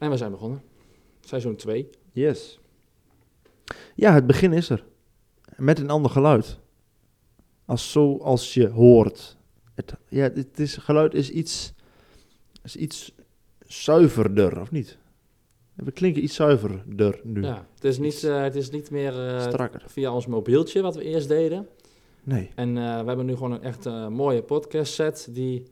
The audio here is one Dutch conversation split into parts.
En we zijn begonnen. Seizoen 2. Yes. Ja, het begin is er. Met een ander geluid. Als zoals je hoort. Het, ja, het is, geluid is iets, is iets zuiverder, of niet? We klinken iets zuiverder nu. Ja, het is niet, eh, het is niet meer Strakker. via ons mobieltje wat we eerst deden. Nee. En eh, we hebben nu gewoon een echt mooie podcast set die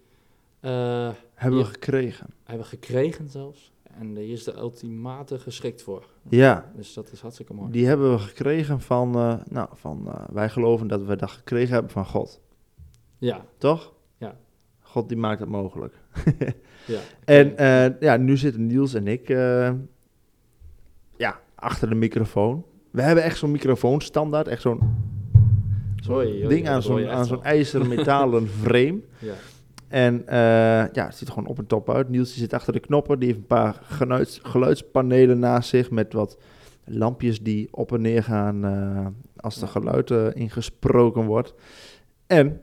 Hebben we gekregen. hebben we gekregen zelfs. En hier is de ultimate geschikt voor. Ja, Dus dat is hartstikke mooi. die hebben we gekregen van, eh, nou, van eh, wij geloven dat we dat gekregen hebben van God. Ja, Toch? Ja. God die maakt het mogelijk. ja. En eh, ja, nu zitten Niels en ik ja, achter de microfoon. We hebben echt zo'n microfoon standaard, echt zo'n ding aan zo'n wel. ijzeren metalen frame. ja. En eh, ja, het ziet er gewoon op en top uit. Niels die zit achter de knoppen, die heeft een paar geluids, geluidspanelen naast zich met wat lampjes die op en neer gaan eh, als er geluid eh, ingesproken wordt. En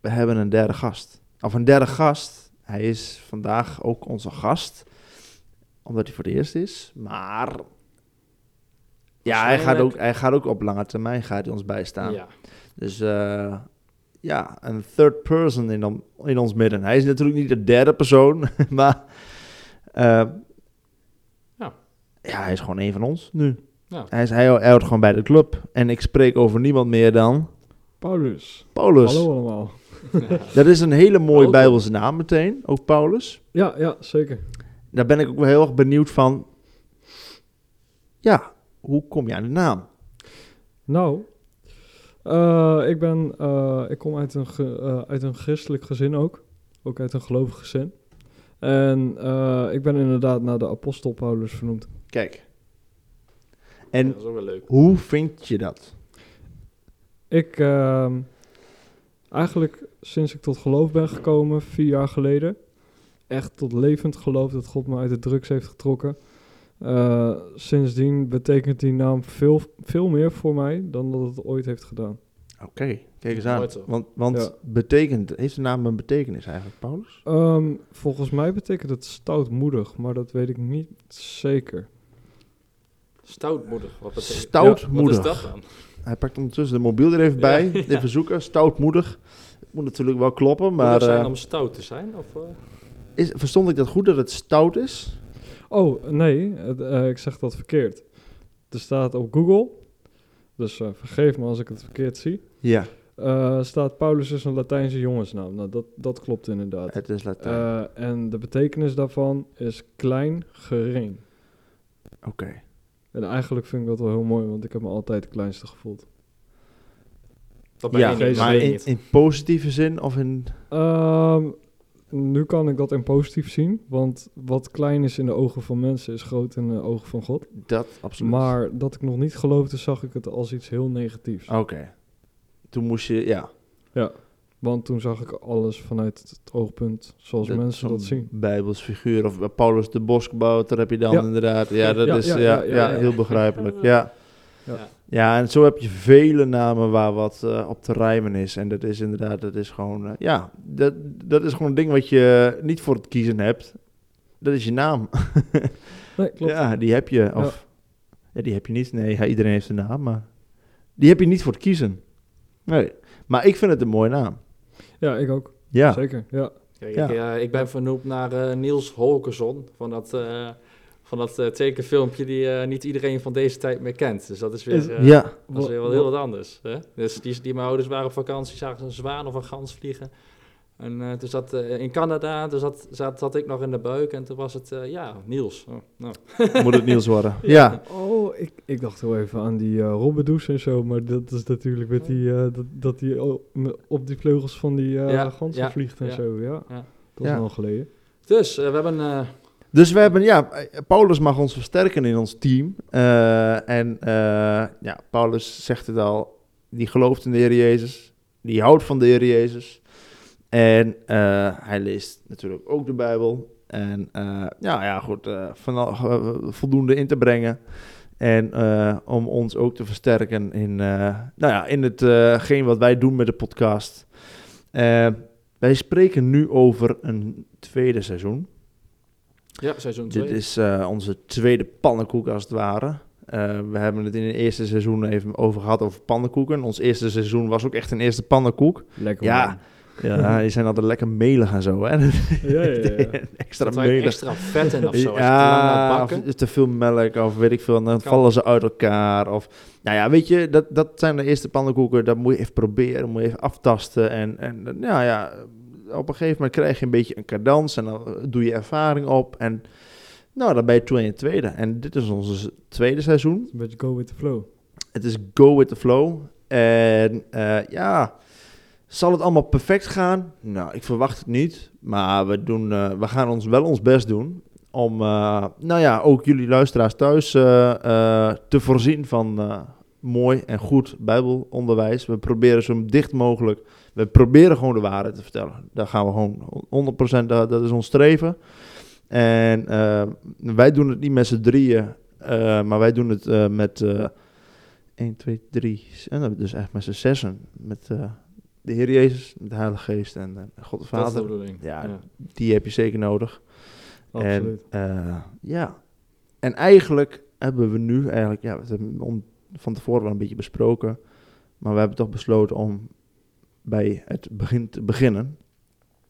we hebben een derde gast. Of een derde gast. Hij is vandaag ook onze gast, omdat hij voor het eerst is. Maar ja, hij gaat, ook, hij gaat ook op lange termijn gaat hij ons bijstaan. ja. Dus eh, ja, een third person in, in ons midden. Hij is natuurlijk niet de derde persoon, maar eh, Ja. ja, hij is gewoon een van ons nu. Ja. Hij, is, hij, hij hoort gewoon bij de club. En ik spreek over niemand meer dan Paulus. Paulus. Hallo allemaal. Ja. Dat is een hele mooie. Bijbelse naam meteen, ook Paulus. Ja, ja, zeker. Daar ben ik ook wel heel erg benieuwd van. Ja, hoe kom je aan de naam? Nou, eh, ik ben, eh, ik kom uit een, ge- eh, uit een christelijk gezin ook. Ook uit een gelovig gezin. En eh, ik ben inderdaad naar de apostel Paulus vernoemd. Kijk. En dat is ook wel leuk. hoe vind je dat? Ik, ehm, eigenlijk sinds ik tot geloof ben gekomen, vier jaar geleden, echt tot levend geloof dat God me uit de drugs heeft getrokken. Eh, sindsdien betekent die naam veel, veel meer voor mij dan dat het ooit heeft gedaan. Oké, kijk eens aan. Want, want Ja. betekent, heeft de naam een betekenis eigenlijk, Paulus? Ehm, volgens mij betekent het stoutmoedig, maar dat weet ik niet zeker. Stoutmoedig. Wat betekent Stoutmoedig. Wat is dat dan? Hij pakt ondertussen de mobiel er even bij. Ja, ja. Even zoeken. Stoutmoedig. Het moet natuurlijk wel kloppen, Maar maar zijn eh, om stout te zijn? Of, eh? is, verstond ik dat goed dat het stout is? Oh, nee, het, eh, ik zeg dat verkeerd. Er staat op Google, dus eh, vergeef me als ik het verkeerd zie, Ja, eh, staat Paulus is een Latijnse jongensnaam. Nou, dat, dat klopt inderdaad. het is Latijn. Eh, en de betekenis daarvan is klein, gering. Oké. En eigenlijk vind ik dat wel heel mooi, want ik heb me altijd het kleinste gevoeld. Dat ben Ja, maar in, in positieve zin of in... Ehm, nu kan ik dat in positief zien, want wat klein is in de ogen van mensen is groot in de ogen van God. Dat, absoluut. Maar dat ik nog niet geloofde, zag ik het als iets heel negatiefs. Oké. Toen moest je, ja. Ja, want toen zag ik alles vanuit het oogpunt zoals dat- mensen dat zien. Bijbels figuur of eh, Paulus de Bosbouwer heb je dan Ja. inderdaad. Ja, dat Ja, is ja, ja. heel begrijpelijk. Ja. Ja. Ja. En zo heb je vele namen waar wat eh, op te rijmen is. En dat is inderdaad, dat is gewoon, eh, ja, dat, dat is gewoon een ding wat je niet voor het kiezen hebt. Dat is je naam. Nee, klopt. Ja, die heb je. Of, ja. die heb je niet. Nee, ja, iedereen heeft een naam, maar die heb je niet voor het kiezen. Nee, maar ik vind het een mooie naam. Ja, ik ook. Ja, Zeker, ja. Ja. ik, eh, ik ben vernoemd naar eh, Niels Holkersson van dat, eh, van dat eh, tekenfilmpje die eh, niet iedereen van deze tijd meer kent. Dus dat is weer, eh, ja. dat is weer wel heel wat anders. Hè? Dus die, die mijn ouders waren op vakantie, zagen ze een zwaan of een gans vliegen. En eh, toen zat eh, in Canada, toen zat, zat, zat ik nog in de buik en toen was het, eh, ja, Niels. Oh, nou. moet het Niels worden. Ja, Oh, ik, ik dacht heel even aan die uh, robbedoes en zo, maar dat is natuurlijk met die, eh, dat, dat die op die vleugels van die eh Ja, ganzen ja, vliegt en ja, zo, ja. ja. Dat is Ja. lang geleden. Dus we hebben, eh, dus we hebben, ja, Paulus mag ons versterken in ons team. Eh, en eh, ja, Paulus zegt het al, die gelooft in de Heer Jezus. Die houdt van de Heer Jezus. En eh, hij leest natuurlijk ook de Bijbel. En ja, ja, goed, voldoende in te brengen. En om ons ook te versterken in, nou ja, in hetgeen wat wij doen met de podcast. Wij spreken nu over een tweede seizoen. Ja, seizoen 2. Dit is eh, onze tweede pannenkoek als het ware. Eh, we hebben het in het eerste seizoen even over gehad over pannenkoeken. Ons eerste seizoen was ook echt een eerste pannenkoek. Lekker Ja. man. Ja, die zijn altijd lekker melig en zo, hè? Ja, ja, ja. extra melig. extra vet in of zo. Ja, of te veel melk of weet ik veel. Dan Kan. vallen ze uit elkaar. Of, nou ja, weet je, dat, dat zijn de eerste pannenkoeken. Dat moet je even proberen, moet je even aftasten. En, en nou ja, op een gegeven moment krijg je een beetje een cadans. En dan doe je ervaring op. En nou, dan ben je toe in je tweede. En dit is ons tweede seizoen. Een beetje go with the flow. Het is go with the flow. En eh, ja, zal het allemaal perfect gaan? Nou, ik verwacht het niet. Maar we, doen, eh, we gaan ons wel ons best doen om, eh, nou ja, ook jullie luisteraars thuis eh, eh, te voorzien van eh, mooi en goed Bijbelonderwijs. We proberen zo dicht mogelijk, we proberen gewoon de waarheid te vertellen. Daar gaan we gewoon 100%, dat, dat is ons streven. En eh, wij doen het niet met z'n drieën, eh, maar wij doen het eh, met... eh 1, 2, 3. En dan dus echt met z'n zessen. Met de Heer Jezus, de Heilige Geest en God de Dat Vader. Ja, Die heb je zeker nodig. Absoluut. En ja. En eigenlijk hebben we nu eigenlijk, ja, we hebben om, van tevoren wel een beetje besproken. Maar we hebben toch besloten om bij het begin te beginnen.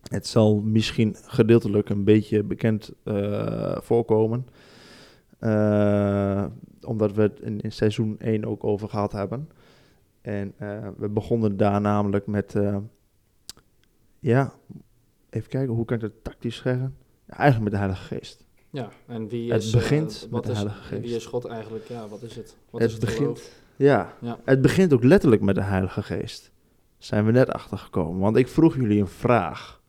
Het zal misschien gedeeltelijk een beetje bekend eh, voorkomen. Eh, omdat we het in, in seizoen 1 ook over gehad hebben. En eh, we begonnen daar namelijk met, ja, even kijken, hoe kan ik dat tactisch zeggen? Ja, eigenlijk met de Heilige Geest. Ja, en wie Het is... begint eh, met de is, Heilige Geest. Wie is God eigenlijk? Ja, wat is het? Wat Het is het begint- Ja. het begint ook letterlijk met de Heilige Geest. Zijn we net achtergekomen. Want ik vroeg jullie een vraag.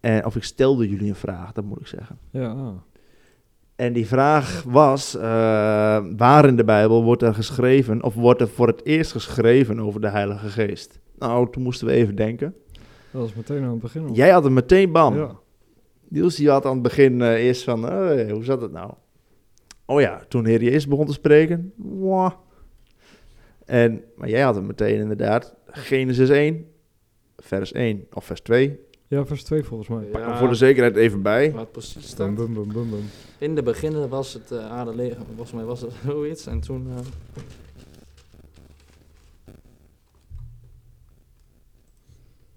En, of ik stelde jullie een vraag, dat moet ik zeggen. Ja, ah. En die vraag was, eh, waar in de Bijbel wordt er geschreven, of wordt er voor het eerst geschreven over de Heilige Geest? Nou, toen moesten we even denken. dat was meteen aan het begin. Jij had het meteen bam. Ja. Niels die had aan het begin eh, eerst van, eh, hoe zat het nou? Oh ja, toen Heer Jezus begon te spreken. En, maar jij had het meteen inderdaad. Genesis 1, vers 1 of vers 2. ja, vers 2 volgens mij. Pak Ja. hem voor de zekerheid even bij. Wat precies Bum, staat. bum, bum, bum, bum. In de beginnen was het uh, aarde leeg. Volgens mij was het zoiets. En toen... eh,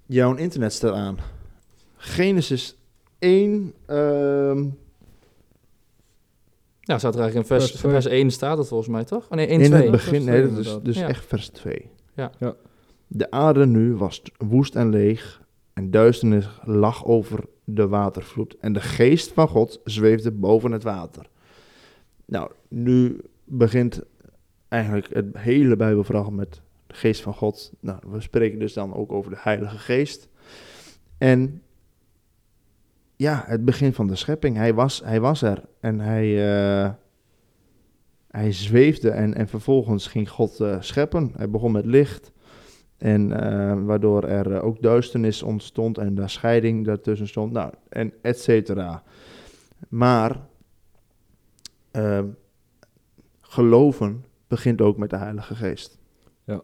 Jouw internet staat aan. Genesis 1, ehm, ja, staat er eigenlijk in vers, Vers twee. vers 1 staat het volgens mij, toch? Oh nee, 1, in 2. het begin, vers nee, dat is dus Ja. echt vers 2. Ja. Ja. De aarde nu was woest en leeg en duisternis lag over de watervloed en de geest van God zweefde boven het water. Nou, nu begint eigenlijk het hele Bijbelverhaal met de geest van God. Nou, we spreken dus dan ook over de Heilige Geest. En ja, het begin van de schepping. Hij was, hij was er en hij, eh, hij zweefde en, en vervolgens ging God eh, scheppen. Hij begon met licht. En eh, waardoor er ook duisternis ontstond en daar scheiding daartussen stond. Nou, en et cetera. Maar geloven begint ook met de Heilige Geest. Ja.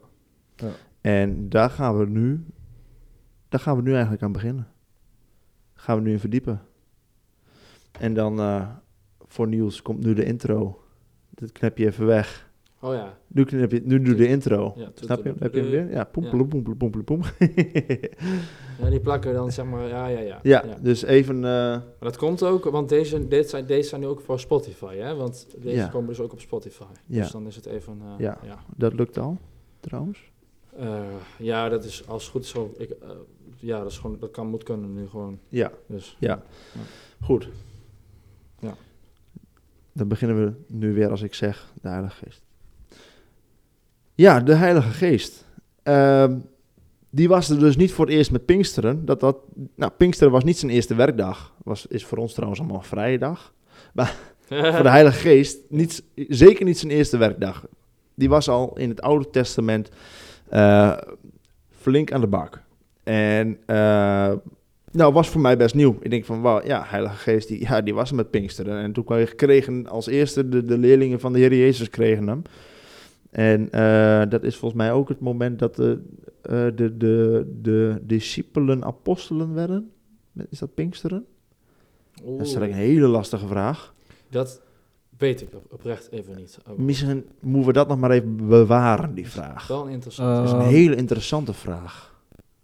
Ja. En daar gaan we nu, daar gaan we nu eigenlijk aan beginnen. Gaan we nu in verdiepen. En dan eh, voor Niels komt nu de intro. Dat knap je even weg. Oh ja. Nu, knip je, nu doe de intro. Ja, Snap je? Heb je hem weer? Ja, poempelen, poempelen, poempelen, poem. ja, die plakken dan zeg maar, ja, ja, ja. ja, dus even... eh, Maar dat komt ook, want deze, dit zijn, deze zijn nu ook voor Spotify, hè? Want deze Ja. komen dus ook op Spotify. Ja. Dus dan is het even, eh, Ja. ja. dat lukt al, trouwens. Ja, dat is als het goed zo. Ik, ja, dat, is gewoon, dat kan, moet kunnen nu gewoon. Ja, Dus. ja. Goed. Ja. Dan beginnen we nu weer als ik zeg, de Heilige Geest. Ja, de Heilige Geest. Ehm, die was er dus niet voor het eerst met Pinksteren. Dat dat, nou, Pinksteren was niet zijn eerste werkdag. Was, is voor ons trouwens allemaal een vrije dag. voor de Heilige Geest niet, zeker niet zijn eerste werkdag. Die was al in het Oude Testament eh, flink aan de bak. En eh, nou, was voor mij best nieuw. Ik denk van, wauw, ja, Heilige Geest, die, ja, die was er met Pinksteren. En toen kregen als eerste de, de leerlingen van de Heer Jezus kregen hem. En eh, dat is volgens mij ook het moment dat de, eh, de, de, de discipelen apostelen werden. Is dat Pinksteren? Oeh, Dat is eigenlijk een hele lastige vraag. dat weet ik op- oprecht even niet. Oh, Misschien moeten we dat nog maar even bewaren, die vraag. Wel een interessant. Dat is een hele interessante vraag.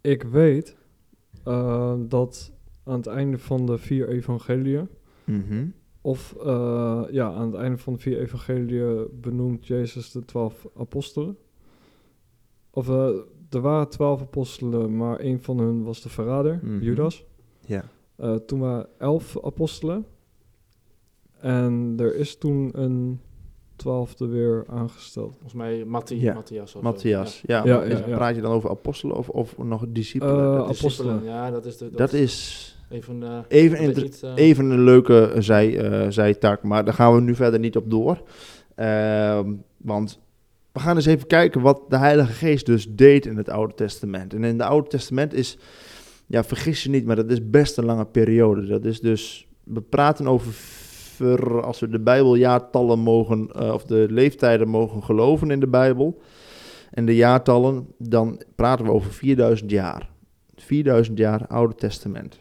Ik weet eh, dat aan het einde van de vier evangeliën, Mhm. of eh, ja, aan het einde van de vier evangeliën benoemt Jezus de twaalf apostelen. Of eh, er waren twaalf apostelen, maar één van hun was de verrader, Mhm. Judas. Ja. Toen waren elf apostelen. En er is toen een twaalfde weer aangesteld. Volgens mij Matti, Ja, Matthias. Matthias. Ja, Ja, maar ja, is- praat je dan over apostelen of, of nog discipelen? Eh, dat, is, apostelen. Ja, dat is de. dat is even. eh, even, een eh, even een leuke zij, eh, zijtak, maar daar gaan we nu verder niet op door. Ehm, want we gaan eens even kijken wat de Heilige Geest dus deed in het Oude Testament. En in het Oude Testament is, ja, vergis je niet, maar dat is best een lange periode. Dat is dus, we praten over, als we de Bijbeljaartallen mogen, eh, of de leeftijden mogen geloven in de Bijbel, en de jaartallen, dan praten we over 4000 jaar. 4000 jaar Oude Testament.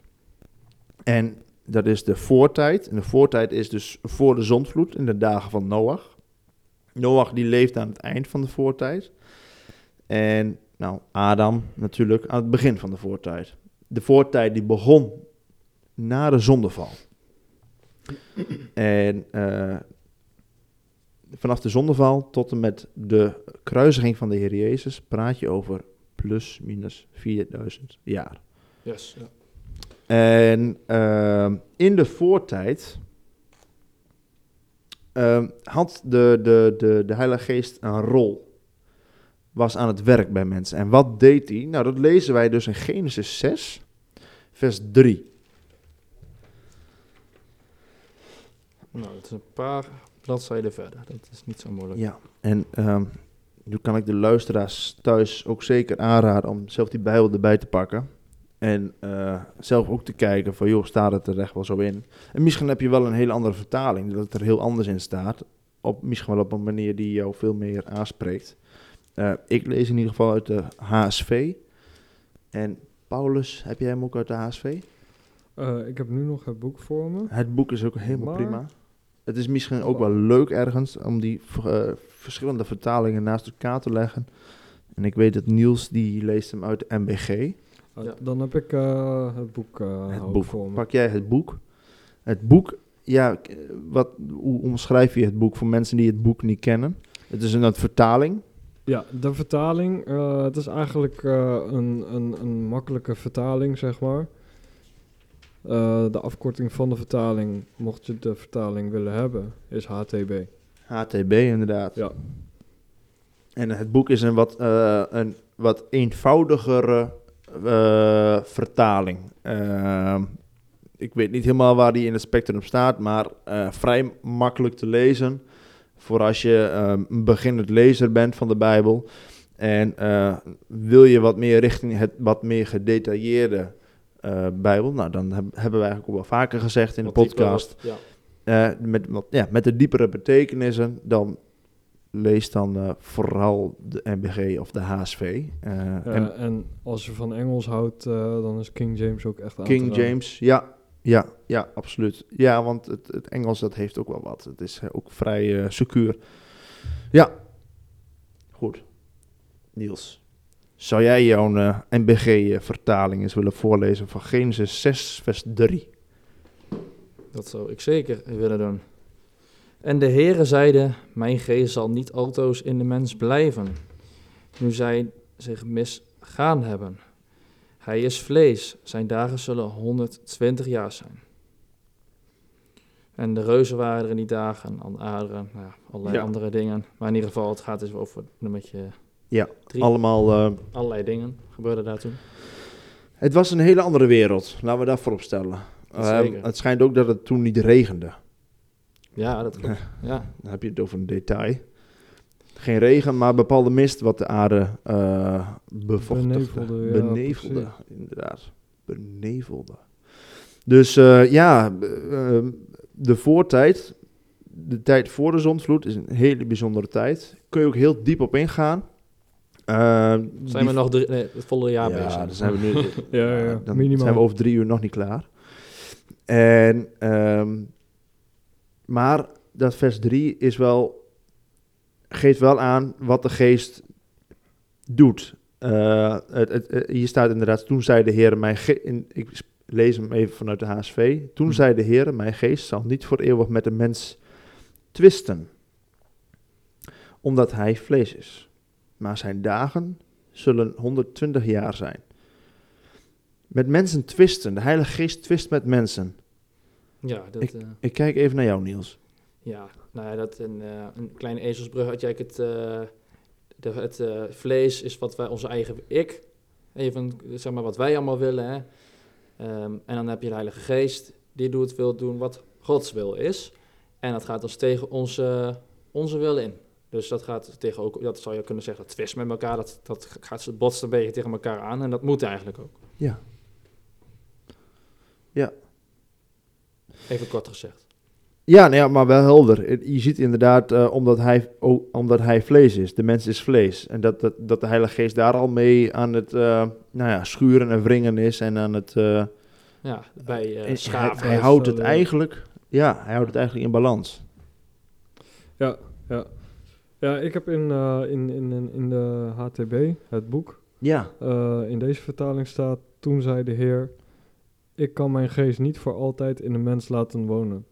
En dat is de voortijd. En de voortijd is dus voor de zondvloed in de dagen van Noach. Noach die leeft aan het eind van de voortijd. En nou, Adam natuurlijk aan het begin van de voortijd. De voortijd die begon na de zondeval. En eh, vanaf de zondeval tot en met de kruisiging van de Heer Jezus praat je over plus minus 4000 jaar. Yes, ja. En ehm, in de voortijd ehm, had de, de, de, de Heilige Geest een rol. Was aan het werk bij mensen. En wat deed hij? Nou, dat lezen wij dus in Genesis 6, vers 3. Nou, het is een paar bladzijden verder. Dat is niet zo moeilijk. Ja, en ehm, nu kan ik de luisteraars thuis ook zeker aanraden om zelf die Bijbel erbij te pakken. En eh, zelf ook te kijken van, joh, staat het er echt wel zo in? En misschien heb je wel een hele andere vertaling, dat het er heel anders in staat. Op, misschien wel op een manier die jou veel meer aanspreekt. Eh, ik lees in ieder geval uit de HSV. En Paulus, heb jij hem ook uit de HSV? Eh, ik heb nu nog het boek voor me. Het boek is ook helemaal Maar- prima. Het is misschien ook wel leuk ergens om die eh, verschillende vertalingen naast elkaar te leggen. En ik weet dat Niels, die leest hem uit de MBG. Ja. Dan heb ik eh, het boek, eh, het boek. voor me. Pak jij het boek? Het boek, ja, wat, hoe omschrijf je het boek voor mensen die het boek niet kennen? Het is een vertaling. Ja, de vertaling. eh, het is eigenlijk eh, een, een, een makkelijke vertaling, zeg maar. Eh, de afkorting van de vertaling, mocht je de vertaling willen hebben, is HTB. HTB inderdaad. Ja. En het boek is een wat, eh, een wat eenvoudigere eh, vertaling. Ehm, ik weet niet helemaal waar die in het spectrum staat, maar vrij makkelijk te lezen. Voor als je ehm, een beginnend lezer bent van de Bijbel. En wil je wat meer richting het wat meer gedetailleerde eh, Bijbel. Nou, dan heb- hebben we eigenlijk ook wel vaker gezegd in de Wat podcast. Ja. Eh, met, wat, ja, met de diepere betekenissen, dan lees dan eh, vooral de MBG of de HSV. En en als je van Engels houdt, eh, dan is King James ook echt aan King. James, ja, ja, ja, absoluut. Ja, want het, het Engels dat heeft ook wel wat. Het is ook vrij eh, secuur. Ja, goed. Niels, zou jij jouw eh, MBG-vertaling eens willen voorlezen van Genesis 6, vers 3? Dat zou ik zeker willen doen. En de Heere zeide, mijn geest zal niet altoos in de mens blijven, nu zij zich misgaan hebben. Hij is vlees, zijn dagen zullen 120 jaar zijn. En de reuzen waren er in die dagen, en aarderen, nou ja, allerlei Ja. andere dingen. Maar in ieder geval, het gaat dus over nummertje Ja, drie. Allemaal eh, allerlei dingen gebeurden daar toen. Het was een hele andere wereld, laten we dat voorop stellen. Ehm, het schijnt ook dat het toen niet regende. Ja, dat klopt. Ja, Dan heb je het over een detail. Geen regen, maar bepaalde mist wat de aarde eh bevochtigde. Benevelde, ja, Benevelde, precies. inderdaad. Benevelde. Dus eh, ja, eh, eh, de voortijd, de tijd voor de zondvloed, is een hele bijzondere tijd. Kun je ook heel diep op ingaan. Eh, zijn we nog drie, nee, het volle jaar ja, bezig. dan zijn we nu. Ja, ja, dan minimaal. zijn we over drie uur nog niet klaar. En, ehm, maar dat vers 3 is wel, geeft wel aan wat de geest doet. Eh, het, het, het- hier staat inderdaad, toen zei de Heer, mijn ge- in, ik lees hem even vanuit de HSV. Toen Hm. zei de Heer, mijn geest zal niet voor eeuwig met de mens twisten, omdat hij vlees is. Maar zijn dagen zullen 120 jaar zijn. Met mensen twisten, de Heilige Geest twist met mensen. Ja, dat, eh, Ik kijk even naar jou, Niels. ja, nou ja, dat een, eh, een kleine ezelsbrug had jij het, eh, de, het vlees is wat wij, onze eigen ik, even zeg maar wat wij allemaal willen. Hè? Ehm, en dan heb je de Heilige Geest, die doet, wil doen wat Gods wil is. En dat gaat dus tegen onze, onze wil in. Dus dat gaat tegen ook, dat zou je kunnen zeggen, dat twist met elkaar, dat, dat gaat, het botst een beetje tegen elkaar aan. En dat moet eigenlijk ook. Ja. Even kort gezegd. Ja, nou ja, maar wel helder. Je ziet inderdaad, eh, omdat, hij, o- omdat hij vlees is. De mens is vlees. En dat, dat, dat de Heilige Geest daar al mee aan het eh, nou ja, schuren en wringen is. En aan het... eh, Ja, bij eh hij, schaven. hij houdt het eigenlijk... Ja, hij houdt het eigenlijk in balans. Ja, ja. Ja, ik heb in, eh, in, in, in, in de HTB, het boek, Ja, eh, in deze vertaling staat... Toen zei de Heer, ik kan mijn geest niet voor altijd in de mens laten wonen.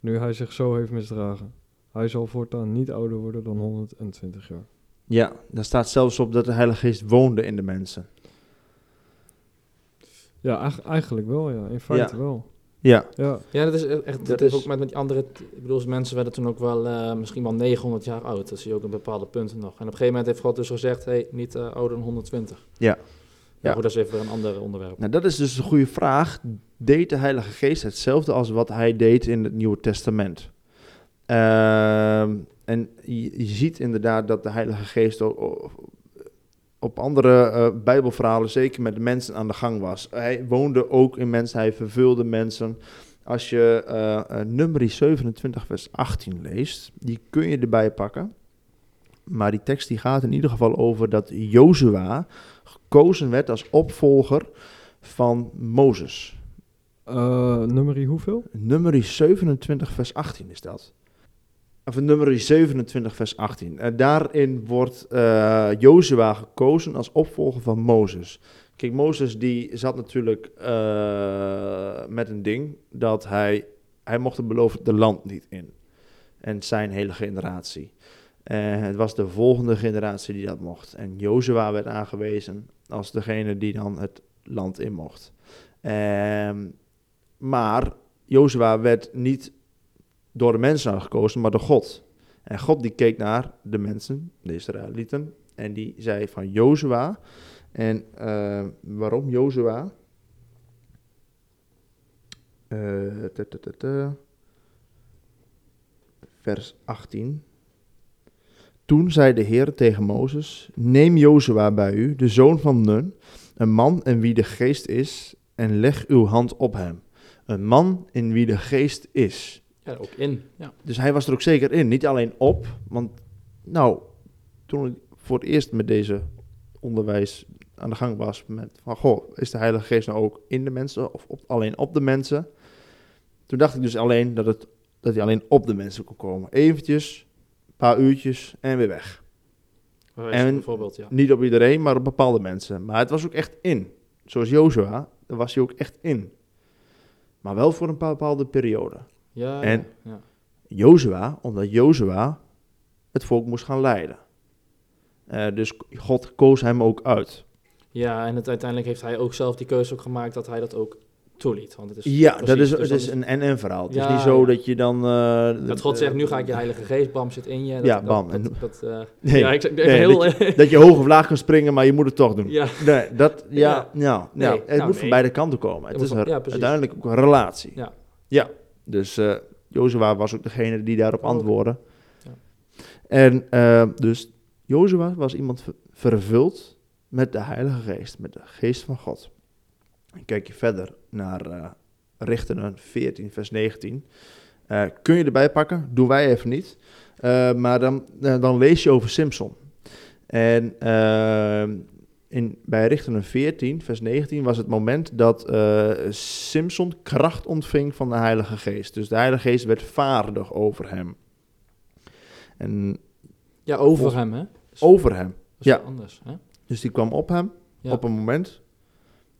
Nu hij zich zo heeft misdragen. Hij zal voortaan niet ouder worden dan 120 jaar. ja, daar staat zelfs op dat de Heilige Geest woonde in de mensen. Ja, eig- eigenlijk wel, ja. In feite Ja. wel. Ja, Ja, Ja, dat is echt, echt- Dat dat is ook met, met die andere, ik bedoel, mensen werden toen ook wel eh, misschien wel 900 jaar oud. Dat zie je ook op bepaalde punten nog. En op een gegeven moment heeft God dus gezegd, hey, niet eh, ouder dan 120. Ja. Ja, goed, dat is even weer een ander onderwerp. nou dat is dus een goede vraag. Deed de Heilige Geest hetzelfde als wat hij deed in het Nieuwe Testament? Ehm, en je, je ziet inderdaad dat de Heilige Geest ook op andere eh, Bijbelverhalen zeker met de mensen aan de gang was. Hij woonde ook in mensen, hij vervulde mensen. Als je eh, Numeri 27 vers 18 leest, die kun je erbij pakken. Maar die tekst die gaat in ieder geval over dat Jozua gekozen werd als opvolger van Mozes. Eh nummerie hoeveel? Nummer 27 vers 18 is dat. Of nummer 27 vers 18. En daarin wordt eh Jozua gekozen als opvolger van Mozes. Kijk, Mozes die zat natuurlijk eh, met een ding dat hij, hij mocht het beloofde land niet in. En zijn hele generatie. En het was de volgende generatie die dat mocht. En Jozua werd aangewezen als degene die dan het land in mocht. Ehm, maar Jozua werd niet door de mensen gekozen, maar door God. En God die keek naar de mensen, de Israëlieten, en die zei van Jozua. En eh, waarom Jozua? Eh. Vers 18. Toen zei de Heer tegen Mozes: Neem Jozua bij u, de zoon van Nun, een man in wie de geest is, en leg uw hand op hem. Een man in wie de geest is. Ja, ook in. Ja. Dus hij was er ook zeker in. Niet alleen op, want nou, toen ik voor het eerst met deze onderwijs aan de gang was, met van goh, is de Heilige Geest nou ook in de mensen of op, alleen op de mensen? Toen dacht ik dus alleen dat, het, dat hij alleen op de mensen kon komen. Eventjes, een paar uurtjes en weer weg. En- bijvoorbeeld, ja. Niet op iedereen, maar op bepaalde mensen. Maar het was ook echt in. Zoals Jozua, daar was hij ook echt in. Maar wel voor een bepaalde periode. Ja, En- ja. Jozua, omdat Jozua het volk moest gaan leiden. Eh, dus God koos hem ook uit. ja, en het, uiteindelijk heeft hij ook zelf die keuze ook gemaakt dat hij dat ook toeliet. Want het is Ja, precies, dat is, dus het is een en-en verhaal. Het is Ja, niet zo dat je dan... eh, Dat God zegt, nu ga ik je eh, heilige geest, bam, zit in je. Dat, Ja, bam. Dat, En- dat, Nee, ja, ik zeg even nee, heel... Dat je hoog of laag kan springen, maar je moet het toch doen. ja, Nee, dat, ja, Ja. Nee, ja, het nou, moet van beide kanten komen. Het is een- uiteindelijk ook een relatie. Ja. ja. Dus eh Jozua was ook degene die daarop antwoordde. Ja. En eh, dus Jozua was iemand ver- vervuld met de Heilige Geest, met de Geest van God. En kijk je verder naar eh Richteren 14, vers 19. Eh, kun je erbij pakken? Doen wij even niet. Maar dan, dan lees je over Simpson. En ehm, in, bij Richteren 14, vers 19, was het moment dat eh, Simpson kracht ontving van de Heilige Geest. Dus de Heilige Geest werd vaardig over hem. En Ja, over hem, hè? Dus over hem. ja. anders, hè? Dus die kwam op hem Ja. op een moment.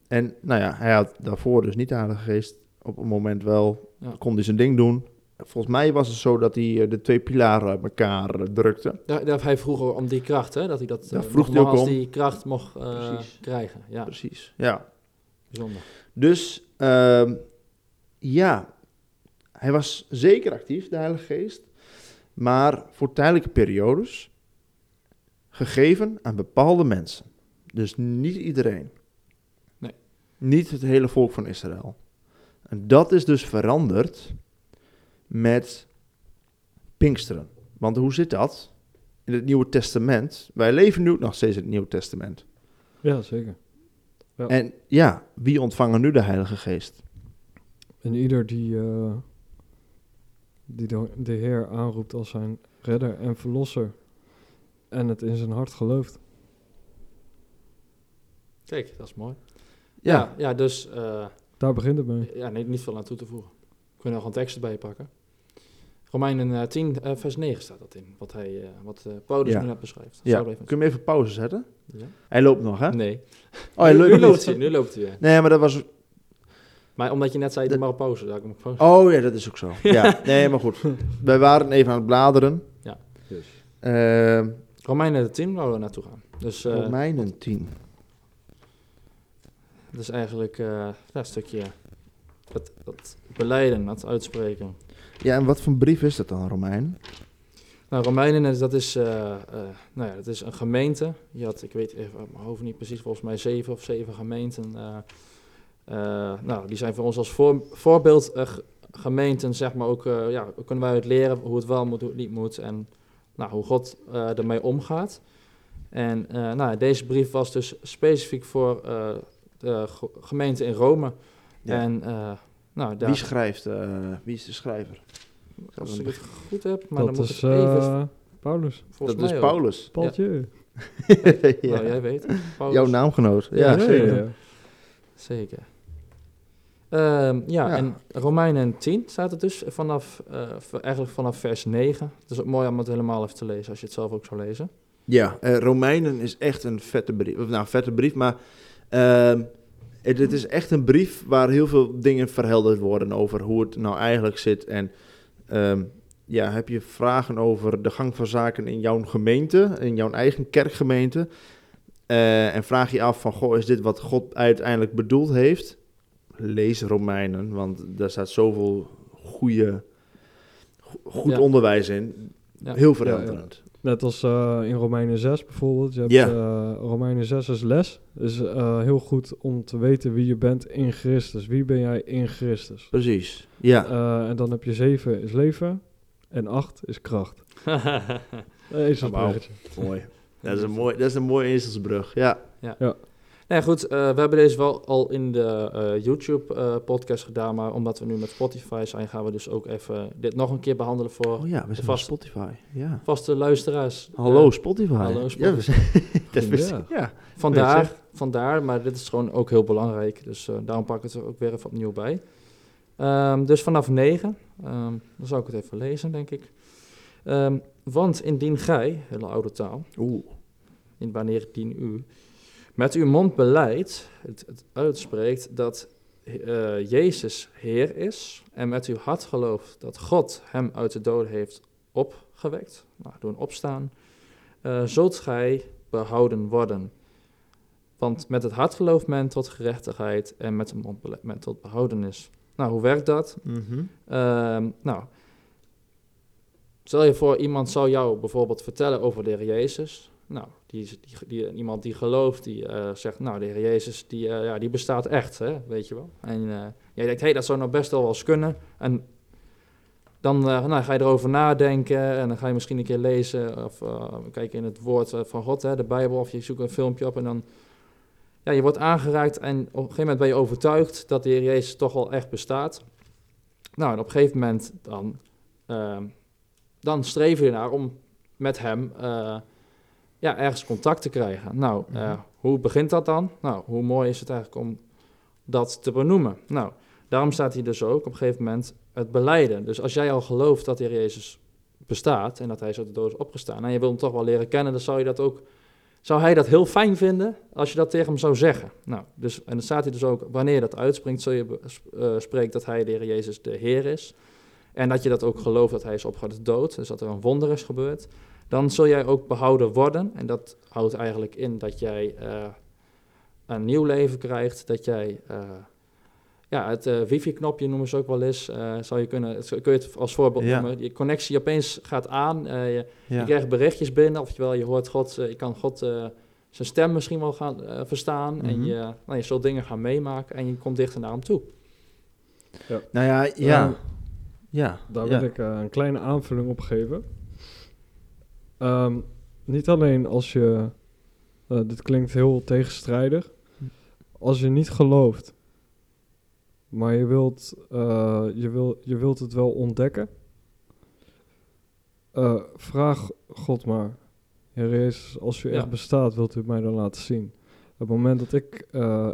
En nou ja, hij had daarvoor dus niet de Heilige Geest. Op een moment wel Ja. kon hij zijn ding doen. Volgens mij was het zo dat hij eh, de twee pilaren uit elkaar eh, drukte. Daar, daar hij vroeg om die kracht, hè? Dat hij dat eh, vroeg hij ook nogmaals om. die kracht mocht eh, krijgen. Ja, Precies. Ja. bijzonder. Dus ehm, ja, hij was zeker actief, de Heilige Geest. Maar voor tijdelijke periodes. Gegeven aan bepaalde mensen. Dus niet iedereen. Nee. Niet het hele volk van Israël. En dat is dus veranderd met Pinksteren. Want hoe zit dat? In het Nieuwe Testament. Wij leven nu nog steeds in het Nieuwe Testament. Ja, zeker. Ja. En ja, wie ontvangen nu de Heilige Geest? En ieder die, eh, die de, de Heer aanroept als zijn redder en verlosser en het in zijn hart gelooft. Kijk, dat is mooi. Ja, Ja, ja dus eh, Daar begint het mee. ja, nee, niet veel aan toe te voegen. We kunnen nog een tekst erbij pakken. Romeinen eh, 10, eh, vers 9 staat dat in, wat, hij, eh, wat eh, Paulus Ja. nu net beschrijft. Ja, Zou even- kun je hem even pauze zetten? Ja? Hij loopt nog, hè? Nee. Oh, hij nu, loopt nu loopt hij, nu loopt hij weer. Nee, maar dat was... Maar omdat je net zei, doe maar op pauze, ik pauze. Oh ja, dat is ook zo. Ja, nee, maar goed. Wij waren even aan het bladeren. Dus. Ehm Romeinen 10 waar we naartoe gaan. Dus eh Romeinen 10. dat is eigenlijk eh, ja, een stukje het, het beleiden, het uitspreken. Ja, en wat voor brief is dat dan, Romein? Nou, Romeinen, dat is, eh, eh, nou ja, dat is een gemeente. Je had, ik weet even uit mijn hoofd niet precies, volgens mij zeven of zeven gemeenten. eh, nou, die zijn voor ons als voor, voorbeeld ge- gemeenten, zeg maar ook, ja, kunnen wij uit leren hoe het wel moet, hoe het niet moet en nou, hoe God ermee omgaat. En nou, deze brief was dus specifiek voor de ge- gemeente in Rome. Ja. En nou, daar, Wie schrijft? eh, wie is de schrijver? als ik het goed heb, maar dat dan moet is ik even, eh, Paulus. volgens dat is ook. Paulus. Paultje. ja. Nou, jij weet. Paulus. Jouw naamgenoot. Ja, Ja, zeker. Zeker. Ehm, ja, Ja. en Romeinen 10 staat het dus vanaf, eh, v- eigenlijk vanaf vers 9. Het is ook mooi om het helemaal even te lezen, als je het zelf ook zou lezen. Ja, Romeinen is echt een vette brief. Nou, vette brief, maar ehm, het, het is echt een brief waar heel veel dingen verhelderd worden over hoe het nou eigenlijk zit. En ehm, ja, heb je vragen over de gang van zaken in jouw gemeente, in jouw eigen kerkgemeente? eh, en vraag je af van, goh, is dit wat God uiteindelijk bedoeld heeft? Lees Romeinen, want daar staat zoveel goede, go- goed Ja. onderwijs in. Ja. Heel verhelderend. Net als eh, in Romeinen 6 bijvoorbeeld. Je hebt, Ja. eh, Romeinen 6 is les. is eh, heel goed om te weten wie je bent in Christus. Wie ben jij in Christus? Precies. Ja. Eh, en dan heb je 7 is leven en 8 is kracht. Deze Oh, wauw. Mooi. Dat is een mooi, dat is een mooie ezelsbrug. Ja. Nee, goed, eh, we hebben deze wel al in de eh, YouTube-podcast gedaan, maar omdat we nu met Spotify zijn, gaan we dus ook even dit nog een keer behandelen voor Oh ja, we zijn Vast- Spotify. Ja. vaste luisteraars. Hallo Eh, Spotify. hallo Ja, Spotify. we zijn- dat wist Ja. Ja. Vandaar, vandaar, maar dit is gewoon ook heel belangrijk. Dus eh, daarom pak ik het er ook weer even opnieuw bij. Ehm, dus vanaf 9, ehm, dan zou ik het even lezen, denk ik. Ehm, want indien gij, hele oude taal, Oeh. in wanneer dien u, met uw mond beleidt, het, het uitspreekt dat eh, Jezus Heer is, en met uw hart gelooft dat God hem uit de dood heeft opgewekt, nou, door een opstaan, eh, zult gij behouden worden. Want met het hart gelooft men tot gerechtigheid en met de mond beleidt men tot behoudenis. Nou, hoe werkt dat? Mhm. Ehm, nou, stel je voor, iemand zou jou bijvoorbeeld vertellen over de Heer Jezus. Nou, die, die, iemand die gelooft, die eh, zegt, nou, de Heer Jezus, die, eh, ja, die bestaat echt, hè, weet je wel. En eh, jij denkt, hé, hey, dat zou nou best wel eens kunnen. En dan nou, ga je erover nadenken en dan ga je misschien een keer lezen of kijken in het woord van God, hè, de Bijbel, of je zoekt een filmpje op en dan... Ja, je wordt aangeraakt en op een gegeven moment ben je overtuigd dat de Heer Jezus toch wel echt bestaat. Nou, en op een gegeven moment dan, dan streven je naar om met hem ja, ergens contact te krijgen. Nou, eh, Mhm. hoe begint dat dan? Nou, hoe mooi is het eigenlijk om dat te benoemen? Nou, daarom staat hier dus ook op een gegeven moment het beleiden. Dus als jij al gelooft dat de Heer Jezus bestaat en dat hij zo de dood is opgestaan en je wil hem toch wel leren kennen, dan zou je dat ook, zou hij dat heel fijn vinden als je dat tegen hem zou zeggen. Nou, dus, en dan staat hier dus ook, wanneer je dat uitspringt, zul je eh, spreekt dat hij de Heer Jezus de Heer is. En dat je dat ook gelooft dat hij is opgegaan uit de dood, dus dat er een wonder is gebeurd. Dan zul jij ook behouden worden. En dat houdt eigenlijk in dat jij eh, een nieuw leven krijgt. Dat jij, eh, ja, het eh, wifi-knopje noemen ze ook wel eens. eh zou je kunnen, het- kun je het als voorbeeld Ja. noemen. Je connectie opeens gaat aan. eh, je, Ja. je krijgt berichtjes binnen. Oftewel, je hoort God, je kan God eh, zijn stem misschien wel gaan eh, verstaan. En Mhm. je, nou, je zult dingen gaan meemaken en je komt dichter naar hem toe. Nou ja, ja. Ja. Daar ja. wil ik een kleine aanvulling op geven. Ehm, niet alleen als je, eh, dit klinkt heel tegenstrijdig, als je niet gelooft, maar je wilt, eh, je wil, je wilt het wel ontdekken, eh, vraag God maar. Heer Jezus, als u Ja. echt bestaat, wilt u het mij dan laten zien? Op het moment dat ik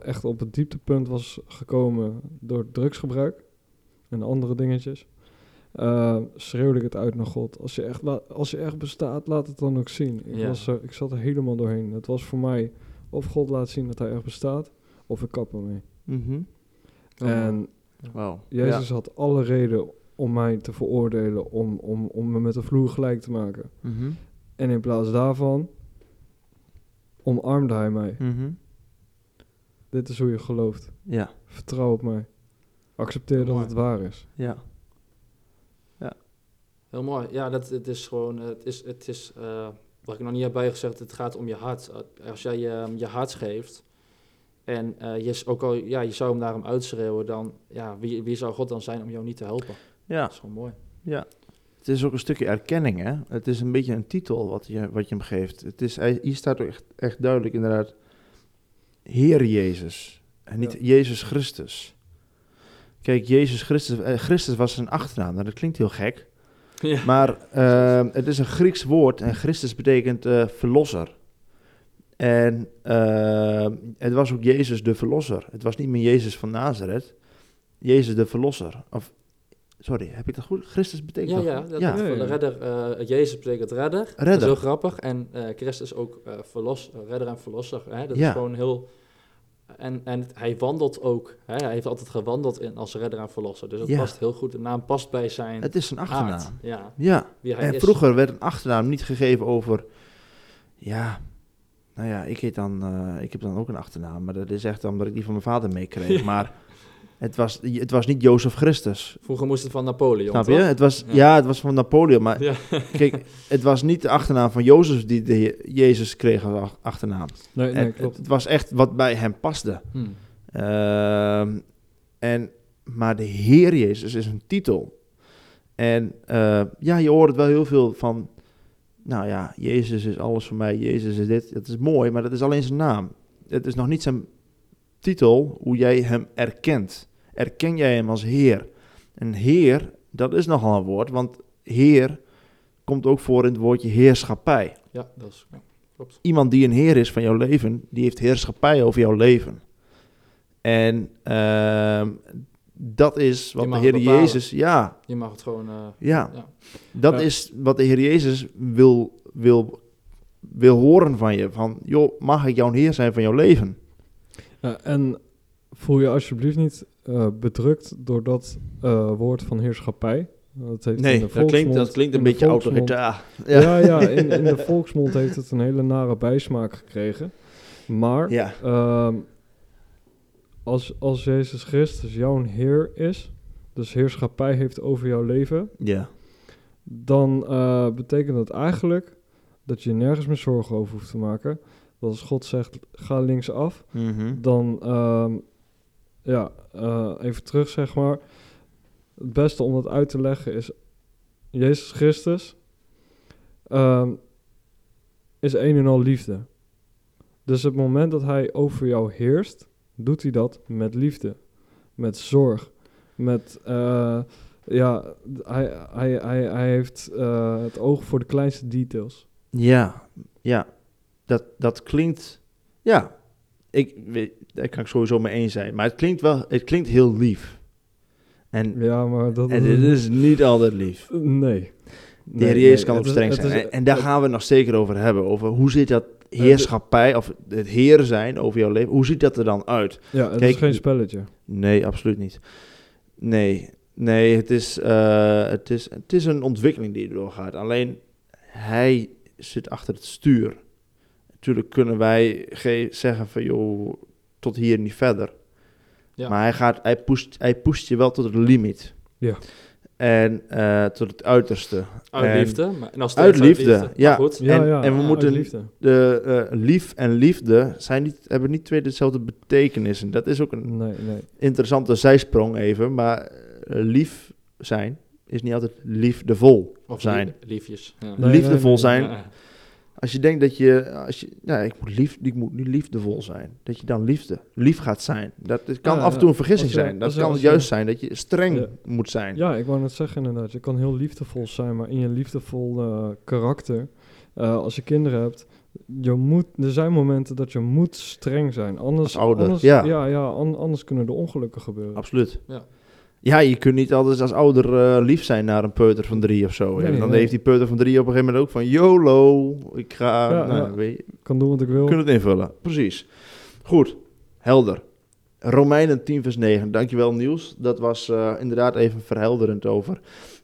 echt op het dieptepunt was gekomen door drugsgebruik en andere dingetjes, eh, schreeuwde ik het uit naar God. Als je echt, la- als je echt bestaat, laat het dan ook zien. Ik, Ja. was er, ik zat er helemaal doorheen. Het was voor mij of God laat zien dat hij echt bestaat, of ik kap ermee. Mhm. En Wauw. Jezus had alle reden om mij te veroordelen, om, om, om me met de vloer gelijk te maken. Mhm. En in plaats daarvan omarmde hij mij. Mhm. Dit is hoe je gelooft. Ja. Vertrouw op mij. Accepteer dat het waar is. Ja. Heel mooi. Ja, dat, het is gewoon, eh, het is, het is eh, wat ik nog niet heb bijgezegd, het gaat om je hart. Eh, Als jij je, je hart geeft en eh, je, is ook al, ja, je zou hem naar hem uitschreeuwen, dan, ja, wie, wie zou God dan zijn om jou niet te helpen? Ja. Dat is gewoon mooi. Ja. Het is ook een stukje erkenning, hè. Het is een beetje een titel wat je, wat je hem geeft. Het is, hij- hier staat ook echt, echt duidelijk inderdaad... Heer Jezus. En niet Ja. Jezus Christus. Kijk, Jezus Christus... eh, Christus was zijn achternaam. Nou, dat klinkt heel gek. Ja. Maar eh, het is een Grieks woord en Christus betekent eh, verlosser. En eh, het was ook Jezus de verlosser. Het was niet meer Jezus van Nazareth. Jezus de verlosser. Of, sorry, heb ik dat goed? Christus betekent Ja, ja, dat ja. de redder, eh, Jezus betekent redder. Dat is Redder. heel grappig. En eh, Christus ook verlos, redder en verlosser. Hè? Dat Ja. is gewoon heel... En, en hij wandelt ook. Hè? Hij heeft altijd gewandeld in, als redder en verlosser. Dus het Ja. past heel goed. De naam past bij zijn Het is een achternaam. aard. Ja, Ja, wie hij en is. vroeger werd een achternaam niet gegeven over... Ja, nou ja, ik, heet dan, eh, ik heb dan ook een achternaam. Maar dat is echt omdat ik die van mijn vader meekreeg. Ja. Maar het was, het was niet Jozef Christus. Vroeger moest het van Napoleon, Snap je? toch? Het was, Ja. ja. het was van Napoleon. Maar Ja. kijk, het was niet de achternaam van Jozef die de Heer- Jezus kreeg als ach- achternaam. Nee, nee, En klopt. het was echt wat bij hem paste. Hm. Ehm, en, maar de Heer Jezus is een titel. En eh, ja, je hoort wel heel veel van... Nou ja, Jezus is alles voor mij, Jezus is dit. Dat is mooi, maar dat is alleen zijn naam. Het is nog niet zijn titel, hoe jij hem erkent. Erken jij hem als Heer? En Heer, dat is nogal een woord, want Heer komt ook voor in het woordje heerschappij. Ja, dat is... Ja, klopt. Iemand die een Heer is van jouw leven, die heeft heerschappij over jouw leven. En ehm, dat is wat de Heer bepalen. Jezus, ja, Je mag het gewoon... eh, ja, Ja. dat Ja. is wat de Heer Jezus wil, wil, wil horen van je. Van, joh, mag ik jouw Heer zijn van jouw leven? Ja, en voel je alsjeblieft niet eh, bedrukt door dat eh, woord van heerschappij. Dat heeft in de dat klinkt, dat klinkt een beetje autoritair. Ja, ja, in, in de volksmond heeft het een hele nare bijsmaak gekregen. Maar ja. ehm, als, als Jezus Christus jouw Heer is, dus heerschappij heeft over jouw leven, ja. dan eh, betekent dat eigenlijk dat je nergens meer zorgen over hoeft te maken. Dat als God zegt, ga linksaf, Mhm. dan, ehm, ja, eh, even terug zeg maar. Het beste om dat uit te leggen is, Jezus Christus ehm, is een en al liefde. Dus het moment dat hij over jou heerst, doet hij dat met liefde, met zorg, met, eh, ja, hij, hij, hij, hij heeft eh, het oog voor de kleinste details. Ja, ja. Dat, dat klinkt Ja, ik, daar kan ik sowieso mee eens zijn. Maar het klinkt wel, het klinkt heel lief. En, Ja, maar dat en het is niet altijd lief. Nee. De Heer Jezus kan op streng zijn. en, en daar gaan we het nog zeker over hebben. Over hoe zit dat heerschappij, of het heer zijn over jouw leven, hoe ziet dat er dan uit? Ja, het Kijk, is geen spelletje. Nee, absoluut niet. Nee, nee het, is, eh, het, is, het is een ontwikkeling die doorgaat. Alleen hij zit achter het stuur. Natuurlijk kunnen wij ge- zeggen van joh, tot hier niet verder. Ja. Maar hij, gaat, hij, pusht, hij pusht je wel tot het limiet. Ja. En eh, tot het uiterste. Uit En liefde. Maar, en als Uit liefde, ja. Goed. Ja, En- ja, en we moeten- liefde. De eh, lief en liefde zijn niet, hebben niet twee dezelfde betekenissen. Dat is ook een Nee, nee. interessante zijsprong even, maar eh, lief zijn is niet altijd liefdevol Of zijn. lie- liefjes. Ja. Nee, liefdevol nee, nee. zijn, Ja. Als je denkt dat je, als je, nou, ik moet lief, ik moet nu liefdevol zijn, dat je dan liefde, lief gaat zijn. Dat het kan Ja, af en toe een vergissing je- zijn. Dat kan het juist je- zijn dat je streng Ja. moet zijn. Ja, ik wou net zeggen inderdaad. Je kan heel liefdevol zijn, maar in je liefdevol eh, karakter, eh, als je kinderen hebt, je moet, er zijn momenten dat je moet streng zijn. Anders, Als ouder, anders, ja. ja, ja, an- anders kunnen er ongelukken gebeuren. Absoluut. Ja. Ja, je kunt niet altijd als ouder eh, lief zijn naar een peuter van drie of zo. Nee, en dan nee. heeft die peuter van drie op een gegeven moment ook van YOLO, ik ga, Ja, nou, ja. weet je, kan doen wat ik wil. Kunnen het invullen, precies. Goed, helder. Romeinen 10 vers 9, dankjewel Niels. Dat was eh, inderdaad even verhelderend over.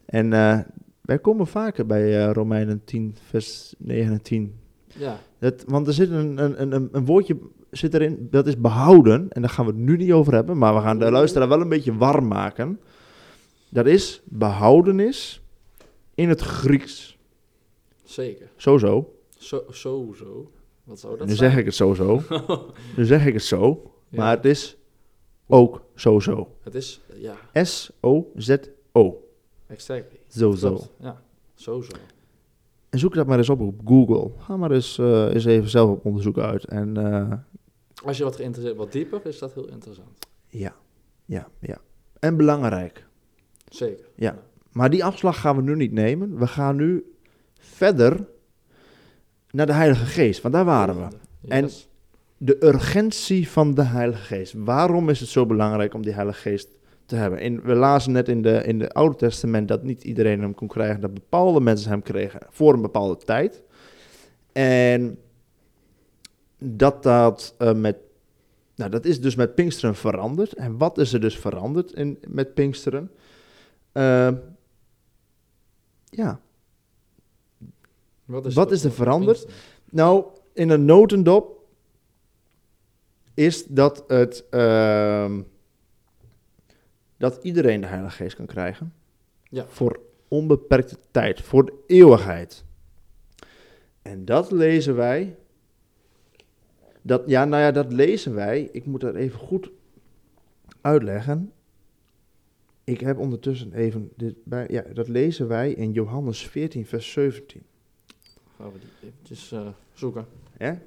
En eh, wij komen vaker bij Romeinen 10 vers 9 en 10. ja. Dat, want er zit een, een, een, een woordje zit erin, dat is behouden. En daar gaan we het nu niet over hebben, maar we gaan de luisteraar wel een beetje warm maken. Dat is behoudenis in het Grieks. Zeker. Zo zo. Zo, zo, zo. Wat zou dat Nu zijn? zeg ik het zo zo. nu zeg ik het zo. Ja. Maar het is ook zo zo. Het is, ja, S-O-Z-O. exactly. Zo zo. Ja, zo, zo. En zoek dat maar eens op op Google. Ga maar eens, eh, eens even zelf op onderzoek uit. En eh, Als je wat geïnteresseerd, wat dieper, is dat heel interessant. ja, ja, ja. En belangrijk. Zeker. Ja. Maar die afslag gaan we nu niet nemen. We gaan nu verder naar de Heilige Geest. Want daar waren we. En-. De urgentie van de Heilige Geest. Waarom is het zo belangrijk om die Heilige Geest te hebben? In, we lazen net in de, in de Oude Testament dat niet iedereen hem kon krijgen. Dat bepaalde mensen hem kregen voor een bepaalde tijd. En dat dat eh, met... Nou, dat is dus met Pinksteren veranderd. En wat is er dus veranderd in, met Pinksteren? Eh, ja, Wat is, wat is er veranderd? Pinksteren? Nou, in een notendop is dat het ehm, dat iedereen de Heilige Geest kan krijgen. Ja. Voor onbeperkte tijd, voor de eeuwigheid. En dat lezen wij. Dat, ja, nou ja, dat lezen wij. Ik moet dat even goed uitleggen. Ik heb ondertussen even dit bij. Ja, dat lezen wij in Johannes 14, vers 17. Gaan we die eventjes eh, zoeken. Hè? Ik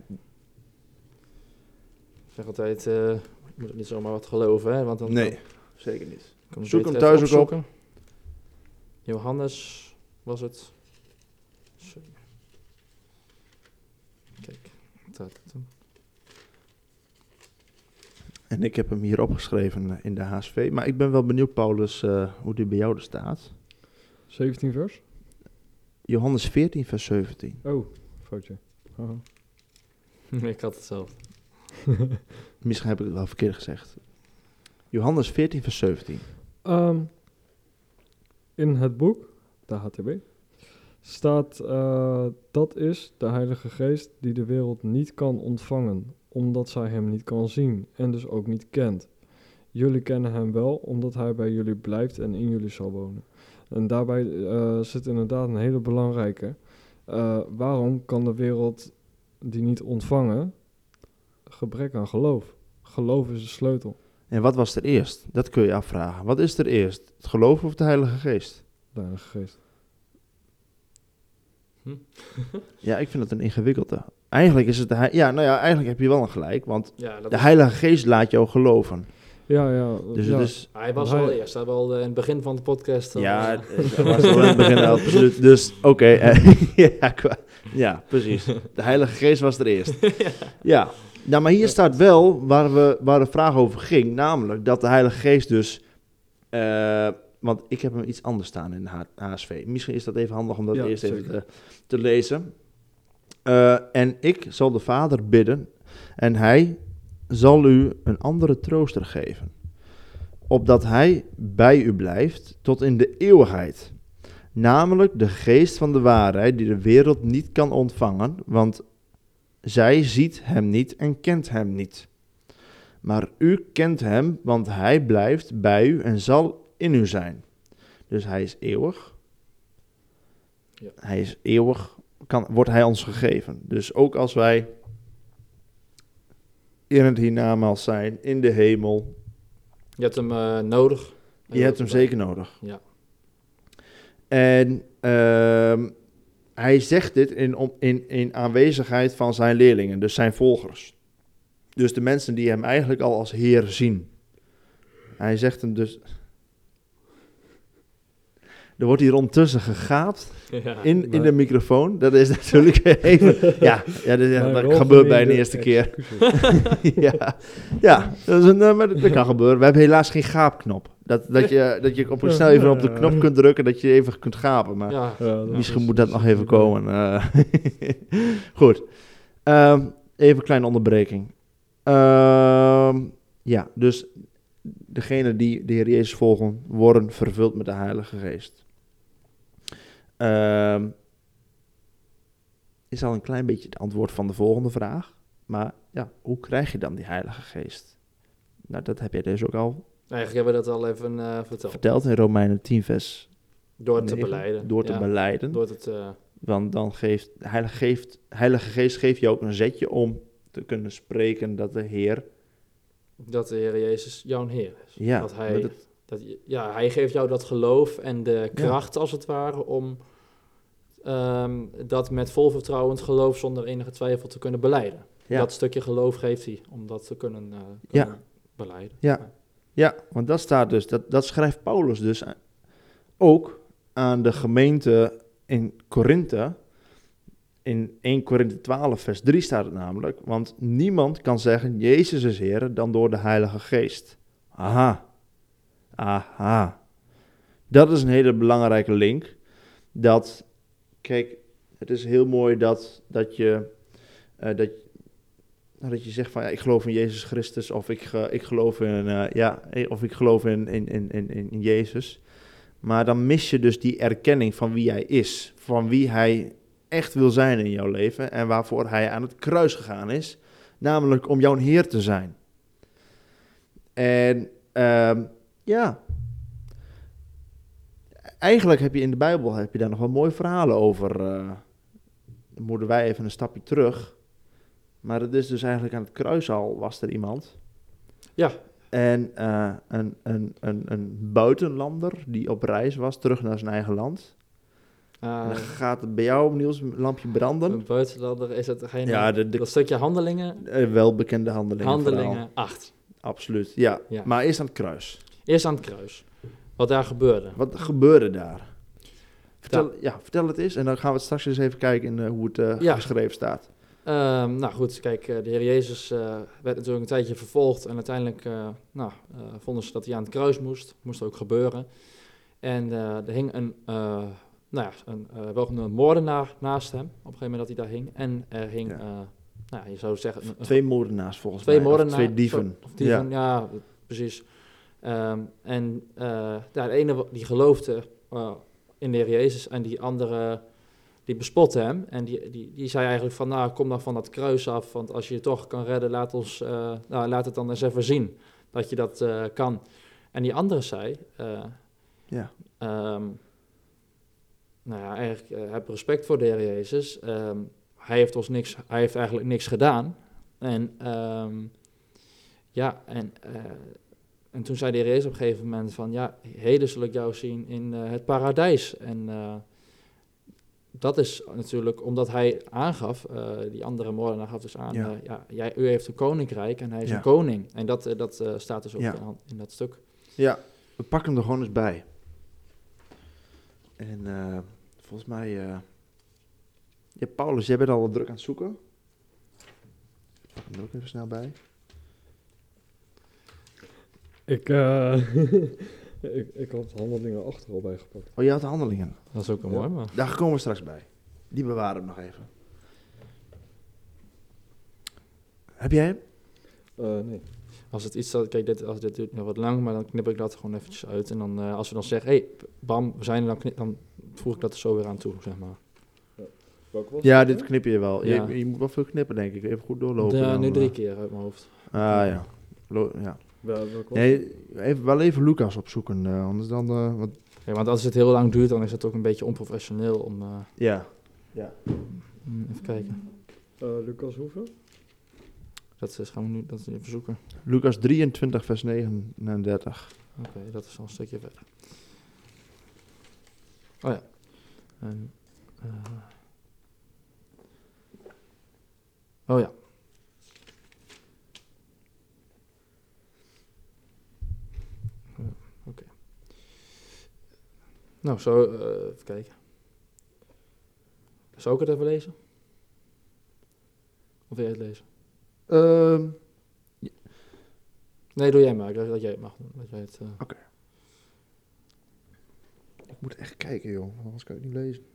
zeg altijd, eh, je moet niet zomaar wat geloven, hè? Want dan Nee, zeker niet. Zoek hem thuis ook op. Johannes was het. Zo. Kijk, wat staat er toen? En ik heb hem hier opgeschreven eh, in de HSV. Maar ik ben wel benieuwd, Paulus, eh, hoe die bij jou er staat. 17 vers? Johannes 14, vers 17. Oh, foutje. Haha. ik had het zelf. Misschien heb ik het wel verkeerd gezegd. Johannes 14, vers 17. Ehm, in het boek, de HTB, staat eh, dat is de Heilige Geest die de wereld niet kan ontvangen, omdat zij hem niet kan zien en dus ook niet kent. Jullie kennen hem wel, omdat hij bij jullie blijft en in jullie zal wonen. En daarbij eh, zit inderdaad een hele belangrijke. Eh, waarom kan de wereld die niet ontvangen? Gebrek aan geloof. Geloof is de sleutel. En wat was er eerst? Dat kun je afvragen. Wat is er eerst? Het geloof of de Heilige Geest? De Heilige Geest. Ja, ik vind het een ingewikkelde. Eigenlijk is het Ja, nou ja, eigenlijk heb je wel een gelijk. Want Ja, dat de Heilige Geest laat jou geloven. Ja, ja. Dus ja. hij was al eerst. Hij was al in het begin van de podcast. al, Ja, eh, het was al in het begin absoluut. Dus, oké. eh, ja, ja, precies. De Heilige Geest was er eerst. Ja, Nou, maar hier staat wel waar, we, waar de vraag over ging, namelijk dat de Heilige Geest dus... eh, want ik heb hem iets anders staan in HSV. Misschien is dat even handig om dat Ja, eerst even te lezen. Eh, en ik zal de Vader bidden en hij zal u een andere trooster geven. Opdat hij bij u blijft tot in de eeuwigheid. Namelijk de geest van de waarheid die de wereld niet kan ontvangen, want zij ziet hem niet en kent hem niet. Maar u kent hem, want hij blijft bij u en zal in u zijn. Dus hij is eeuwig. Ja. Hij is eeuwig, kan, wordt hij ons gegeven. Dus ook als wij in het hiernamaals zijn, in de hemel, Je hebt hem eh, nodig. je hebt hem zeker nodig. Ja. En ehm, hij zegt dit in, om- in, in aanwezigheid van zijn leerlingen, dus zijn volgers. Dus de mensen die hem eigenlijk al als Heer zien. Hij zegt hem dus. Er wordt hier ondertussen gegaapt Ja. in, in de microfoon. Dat is natuurlijk even. Ja, ja dat, gebeurt bij meneerde de eerste keer. ja, ja dat, is een, eh, maar dat, dat kan gebeuren. We hebben helaas geen gaapknop. Dat, dat, je, dat je op een snel even op de knop kunt drukken, dat je even kunt gapen. Maar misschien is- moet dat nog even komen. eh. Goed. Ehm, even een kleine onderbreking. Ehm, ja, dus degene die de Heer Jezus volgen, worden vervuld met de Heilige Geest. Ehm, is al een klein beetje het antwoord van de volgende vraag. Maar ja, hoe krijg je dan die Heilige Geest? Nou, dat heb jij dus ook al Eigenlijk hebben we dat al even eh, verteld. verteld in Romeinen 10 vers Door het te 9. beleiden. Door te Ja, beleiden. Door het, eh, Want dan geeft de Heilige, geeft, Heilige Geest geeft je ook een zetje om te kunnen spreken dat de Heer. dat de Heer Jezus jouw Heer is. Ja, dat hij, dat het- dat, je- ja, hij geeft jou dat geloof en de kracht, als het ware, om ehm, dat met vol vertrouwend geloof zonder enige twijfel te kunnen beleiden. Ja. Dat stukje geloof geeft hij om dat te kunnen, eh, Ja. beleiden. Ja. ja, want dat staat dus, dat, dat schrijft Paulus dus ook aan de gemeente in Korinthe. In 1 Korinthe 12, vers 3 staat het namelijk. Want niemand kan zeggen, Jezus is Heer, dan door de Heilige Geest. Aha. Aha. Dat is een hele belangrijke link. Dat, kijk, het is heel mooi dat, dat je... eh, dat, nou, dat je zegt van ja, ik geloof in Jezus Christus of ik, ik geloof in eh, ja, eh, of ik geloof in, in, in, in in Jezus. Maar dan mis je dus die erkenning van wie hij is, van wie hij echt wil zijn in jouw leven en waarvoor hij aan het kruis gegaan is, namelijk om jouw Heer te zijn. En ehm, ja, eigenlijk heb je in de Bijbel heb je daar nog wel mooie verhalen over. eh, dan moeten wij even een stapje terug. Maar het is dus eigenlijk aan het kruis al was er iemand. Ja. En eh, een, een, een, een buitenlander die op reis was, terug naar zijn eigen land. Dan gaat het bij jou, Niels, een lampje branden. een buitenlander is het degene, Ja, de, de dat stukje handelingen, eh, welbekende handelingen. handelingen 8. Absoluut, ja. Ja. Maar eerst aan het kruis. Eerst aan het kruis. Wat daar gebeurde. Wat gebeurde daar? Vertel, ja. vertel het eens en dan gaan we het straks eens even kijken in eh, hoe het eh, Ja. geschreven staat. Ehm, nou goed, kijk, eh, de Heer Jezus werd natuurlijk een tijdje vervolgd en uiteindelijk nou, vonden ze dat hij aan het kruis moest. Moest ook gebeuren. En er hing een, nou ja, een, wel een moordenaar naast hem, op een gegeven moment dat hij daar hing. En er hing, Ja. nou ja, je zou zeggen... een- Twee moordenaars volgens twee mij. moordenaars. Twee dieven. Of dieven, ja, precies. Ehm, en eh, ja, de ene die geloofde eh, in de Heer Jezus en die andere die bespotte hem. En die, die, die zei eigenlijk van, nou, kom dan van dat kruis af, want als je je toch kan redden, laat, ons, eh, nou, laat het dan eens even zien dat je dat eh, kan. En die andere zei, eh, Ja. ehm, nou ja, eigenlijk eh, heb respect voor de Heer Jezus. Ehm, hij heeft ons niks, hij heeft eigenlijk niks gedaan. En ja, en, eh, en toen zei de Jezus op een gegeven moment van, ja, heden zal ik jou zien in eh, het paradijs. En eh, dat is natuurlijk omdat hij aangaf, eh, die andere moordenaar gaf dus aan, Ja. jij, u heeft een koninkrijk en hij is Ja. een koning. En dat, dat staat dus ook Ja. in, in dat stuk. Ja, we pakken hem er gewoon eens bij. En volgens mij... ja, Paulus, jij bent al wat druk aan het zoeken. Ik pak hem er ook even snel bij. Ik, eh, ik, ik had handelingen achter al bijgepakt. Oh, je had de handelingen. Dat is ook Ja. mooi, maar... Daar komen we straks bij. Die bewaren we nog even. Heb jij hem? Eh, nee. Als het iets dat, kijk, dit, als dit duurt nog wat lang, maar dan knip ik dat gewoon eventjes uit. En dan, eh, als we dan zeggen, hé, hey, bam, we zijn er, dan, knip, dan voeg ik dat er zo weer aan toe, zeg maar. Ja, dit knip je wel. Ja. Je, je moet wel veel knippen, denk ik. Even goed doorlopen. Ja, dan, nu drie keer uit mijn hoofd. Ah, ja. Lo- ja. Wel-? Nee, even, wel even Lucas opzoeken, eh, anders dan... eh, wat, Kijk, want als het heel lang duurt, dan is het ook een beetje onprofessioneel om... eh, ja. mm, even kijken. Eh, Lucas hoeveel? Dat is, gaan we nu dat is even zoeken. Lucas 23, vers 39. Oké, dat is al een stukje verder. Oh ja. En, eh, oh ja. Ja, Nou, zo, eh, even kijken. Zou ik het even lezen? Of wil jij het lezen? Ehm, Nee, doe jij maar. Dat, dat jij het mag doen. Dat jij het, eh, ik moet echt kijken, joh. Anders kan ik het niet lezen.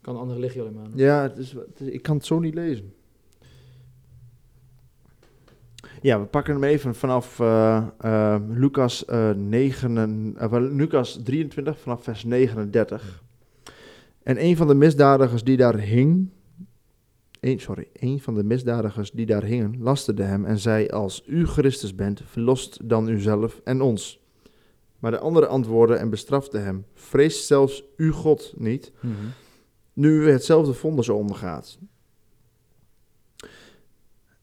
kan andere liggen jullie maar. Ja, het is, het is- ik kan het zo niet lezen. Ja, we pakken hem even vanaf eh, eh, Lucas, 9, en- eh, wel, Lucas 23, vanaf vers 39. En een van de misdadigers die daar hing, een, sorry, een van de misdadigers die daar hingen, lasterde hem en zei, als u Christus bent, verlost dan uzelf en ons. Maar de andere antwoordde en bestrafte hem, vreest zelfs u God niet, Mhm. nu u hetzelfde vonnis ondergaat.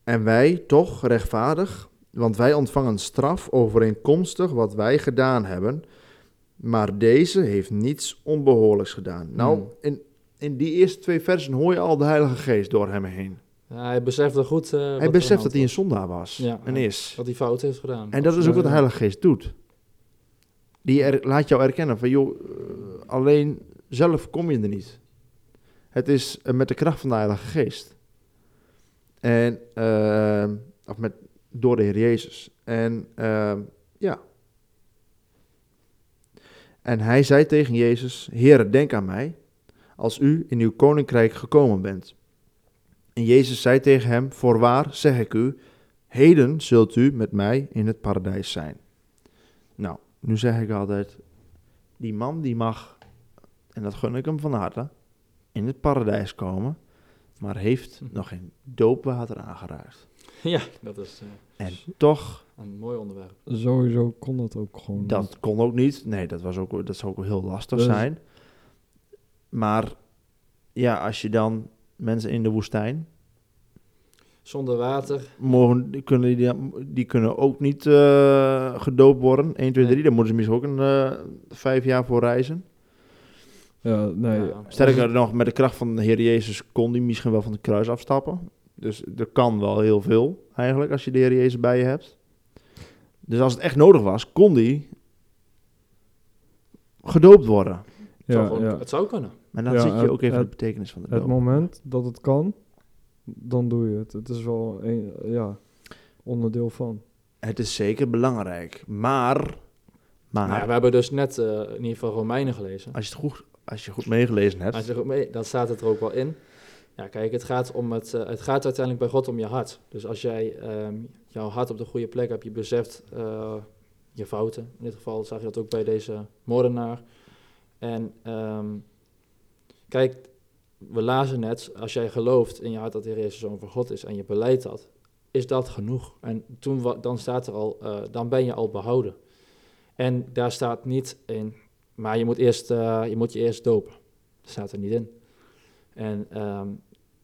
En wij toch rechtvaardig, want wij ontvangen straf overeenkomstig wat wij gedaan hebben, maar deze heeft niets onbehoorlijks gedaan. Nou, Hmm. in, in die eerste twee versen hoor je al de Heilige Geest door hem heen. Ja, hij besefte goed. eh, wat Hij beseft dat hij een zondaar was Ja, en is. was. Dat hij fout heeft gedaan. En dat is ook wat de. Heilige Geest doet. Die er, laat jou erkennen van, joh, eh, alleen zelf kom je er niet. Het is eh, met de kracht van de Heilige Geest. En, eh, of met, door de Heer Jezus. En, eh, ja. En hij zei tegen Jezus, Heere, denk aan mij, als u in uw koninkrijk gekomen bent. En Jezus zei tegen hem, voorwaar zeg ik u, Heden zult u met mij in het paradijs zijn. Nou, nu zeg ik altijd, die man die mag, en dat gun ik hem van harte, in het paradijs komen, maar heeft nog geen doopwater aangeraakt. Ja, dat is eh, En toch, een mooi onderwerp. Sowieso kon dat ook gewoon niet. dat kon ook niet. Nee, dat, was ook, dat zou ook heel lastig Dus- zijn. Maar ja, als je dan mensen in de woestijn, Zonder water. mogen, die, kunnen, die, die kunnen ook niet eh, gedoopt worden. 1, 2, 3, daar moeten ze misschien ook een eh, vijf jaar voor reizen. Ja, nee. Ja. Sterker nog, met de kracht van de Heer Jezus kon die misschien wel van de kruis afstappen. Dus er kan wel heel veel eigenlijk als je de Heer Jezus bij je hebt. Dus als het echt nodig was, kon die gedoopt worden. Ja, ook- ja. Het zou kunnen. Maar dan Ja, zit je het- ook even het- de betekenis van de Het doop. moment dat het kan, dan doe je het. Het is wel een ja, onderdeel van. Het is zeker belangrijk. Maar, maar Nou ja, we hebben dus net eh, in ieder geval Romeinen gelezen. als, je het goed, als je goed meegelezen hebt, Als je goed mee, dan staat het er ook wel in. Ja, kijk, het gaat, om het, eh, het gaat uiteindelijk bij God om je hart. Dus als jij ehm, jouw hart op de goede plek hebt, je beseft eh, je fouten. In dit geval zag je dat ook bij deze moordenaar. En ehm, kijk, we lazen net, als jij gelooft in je hart dat de Heer Jezus Zoon van God is en je beleidt dat, is dat genoeg. En toen, dan staat er al, eh, dan ben je al behouden. En daar staat niet in, maar je moet, eerst, eh, je moet je eerst dopen. Dat staat er niet in. En ehm,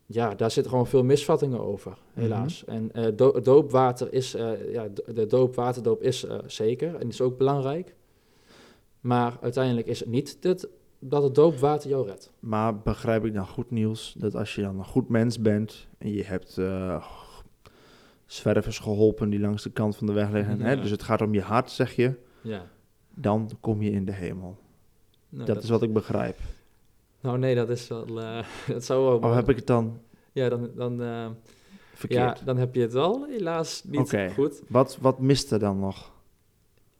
ja, daar zitten gewoon veel misvattingen over, helaas. En do- doopwater is, eh, ja, de doopwaterdoop is eh, zeker en is ook belangrijk. Maar uiteindelijk is het niet dat het doopwater jou redt. Maar begrijp ik dan goed, Niels, dat als je dan een goed mens bent en je hebt zwervers geholpen die langs de kant van de weg liggen, hè, dus het gaat om je hart, zeg je, Ja. dan kom je in de hemel. Nou, dat, is wat ik begrijp. Nou nee, dat is wel, eh, dat zou wel... Of heb ik het dan? Ja, dan, dan, eh, verkeerd? Ja, dan heb je het wel helaas niet Oké. goed. Wat, wat mist er dan nog?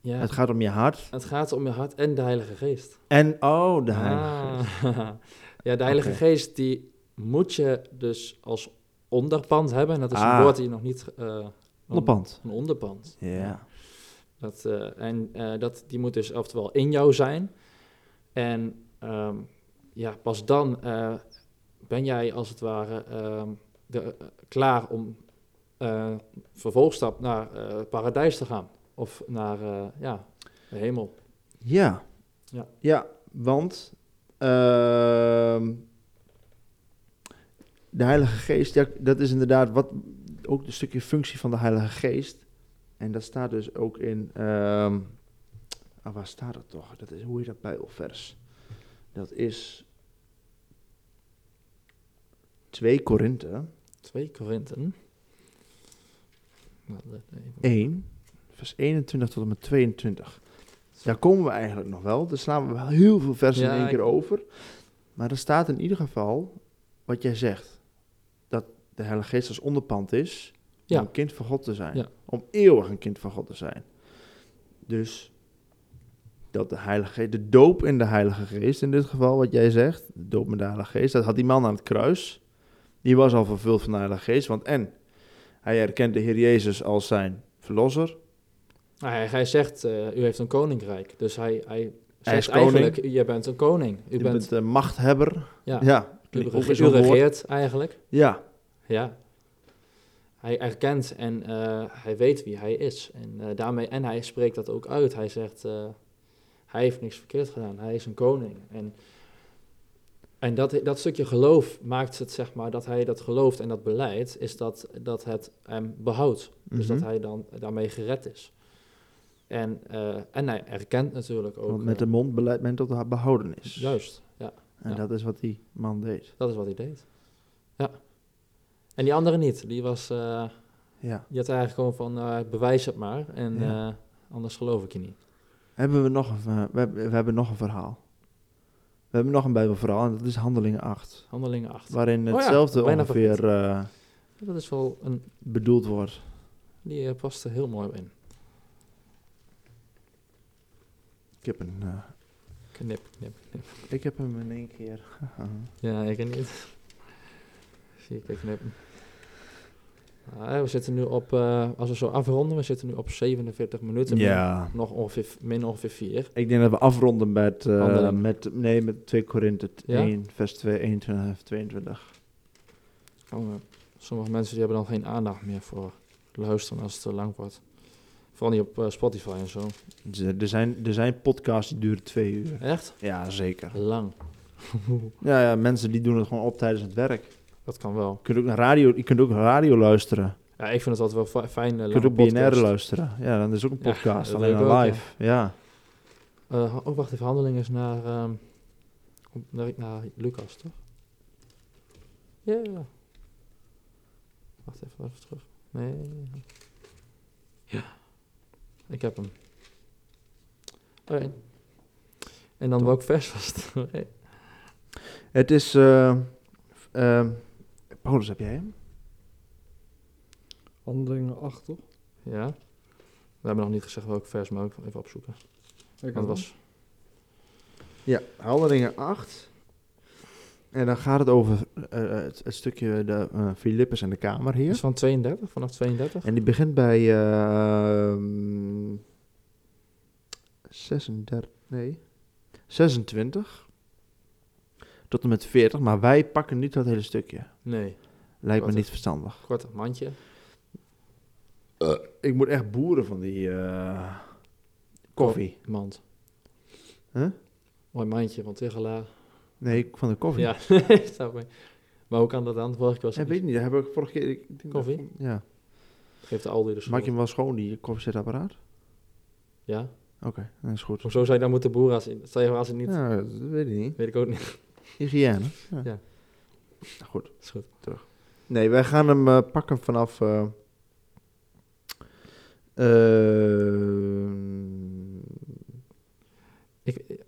Ja, Het het, gaat om je hart. gaat om je hart en de Heilige Geest. En, oh, de heilige Geest. Ah. ja, de Heilige. Geest die moet je dus als onderpand hebben. En dat is Ah. een woord die je nog niet... eh, Onderpand. Een onderpand. Ja. Dat, en dat, die moet dus oftewel in jou zijn. En ehm, ja, pas dan eh, ben jij als het ware ehm, de, eh, klaar om eh, vervolgstap naar paradijs te gaan. Of naar ja, de hemel. Ja. Ja. Ja, want ehm, de Heilige Geest, ja, dat is inderdaad wat, ook een stukje functie van de Heilige Geest. En dat staat dus ook in, ah, waar staat dat toch? Dat is, hoe heet dat Bijbelvers? Dat is 2 Korinthe 2 Korinten. Nou, dat even. 1, vers 21 tot en met 22. Daar komen we eigenlijk nog wel. Daar slaan we wel heel veel versen Ja, in één keer over. Maar er staat in ieder geval wat jij zegt. Dat de Heilige Geest als onderpand is Ja. om een kind van God te zijn. Ja. Om eeuwig een kind van God te zijn. Dus dat de Heilige Geest, de doop in de Heilige Geest in dit geval, wat jij zegt, de doop met de Heilige Geest, dat had die man aan het kruis. Die was al vervuld van de Heilige Geest, want en hij erkent de Heer Jezus als zijn verlosser. Nou, hij, hij zegt, eh, u heeft een koninkrijk. Dus hij, hij zegt eigenlijk, je bent een koning. U Je bent, bent de machthebber. ja, Ja, u, rege- regeert eigenlijk. Ja, Ja. Hij erkent en eh, hij weet wie hij is. En, eh, daarmee, en hij spreekt dat ook uit. Hij zegt, hij heeft niks verkeerd gedaan. Hij is een koning. En, en dat, dat stukje geloof maakt het, zeg maar, dat hij dat gelooft en dat beleid, is dat, dat het hem behoudt. Dus dat Mhm. hij dan daarmee gered is. En, eh, en hij erkent natuurlijk ook... want met de eh, mond beleidt men tot de behoudenis. Juist, ja. En ja. dat is wat die man deed. Dat is wat hij deed. Ja. En die andere niet. Die was... eh, Ja. Je had eigenlijk gewoon van, bewijs het maar en Ja. anders geloof ik je niet. Hebben we nog een, we, hebben, we hebben nog een verhaal. We hebben nog een Bijbelverhaal en dat is Handelingen 8. Handelingen 8. Waarin Oh ja, hetzelfde ongeveer eh, Dat is wel een, bedoeld wordt. die eh, past er heel mooi in. Ik heb, een, eh, Knip, knip, knip. ik heb hem in één keer. Ja, ik niet. Zie ik knippen. We zitten nu op, eh, als we zo afronden, we zitten nu op 47 minuten. ja. Nog ongeveer, min ongeveer 4. Ik denk dat we afronden met, eh, met, nee, met 2 Korinthe Ja? 1, vers 2, 21 en 22. Oh, eh, sommige mensen die hebben dan geen aandacht meer voor luisteren als het te lang wordt. Vooral niet op eh, Spotify en zo. Er zijn, er zijn podcasts die duren twee uur. Echt? Ja, zeker. Lang. Ja, ja, mensen die doen het gewoon op tijdens het werk. Dat kan wel. Je kunt ook naar radio, je kunt ook radio luisteren. Ja, ik vind het altijd wel fi- fijn. eh, Je kunt ook BNR luisteren. Ja, dan is ook een podcast, alleen ook, live. Ja. Eh, ha- oh, wacht even. Handeling is naar, op- naar, naar Lucas, toch? Ja. Wacht even, even terug. Nee. Ja. Ik heb hem. Oké. En dan welk vers was. Het is... eh ehm, Paulus, heb jij hem? Handelingen 8, toch? Ja. We hebben nog niet gezegd welk vers, maar ik even opzoeken. Ik het was... Ja, Handelingen 8. En dan gaat het over eh, het, het stukje de uh, Filippus en de Kamerheer. is van 32, vanaf 32. En die begint bij ehm 36, nee, 26 tot en met 40. Maar wij pakken niet dat hele stukje. Nee, Lijkt me niet verstandig. korte mandje. Ik moet echt boeren van die eh, koffie. Mand. Huh? Mooi mandje, want tegelaar. Nee, van de koffie. Ja, snap ik. Maar hoe kan dat dan? Vorige keer was Ja, het weet ik niet, heb ik vorige keer... Ik, ik denk Koffie? dat- ja. Geeft de Aldi de schuld. Maak je hem wel schoon, die koffiezetapparaat? Ja? Oké, dat is goed. Hoezo zou je dan moeten boeren als, stel je voor als het niet... Ja, dat weet ik niet. Weet ik ook niet. Hygiëne. Ja. Ja. Goed. is goed. Nee, wij gaan hem eh, pakken vanaf... eh, ehm, Ik,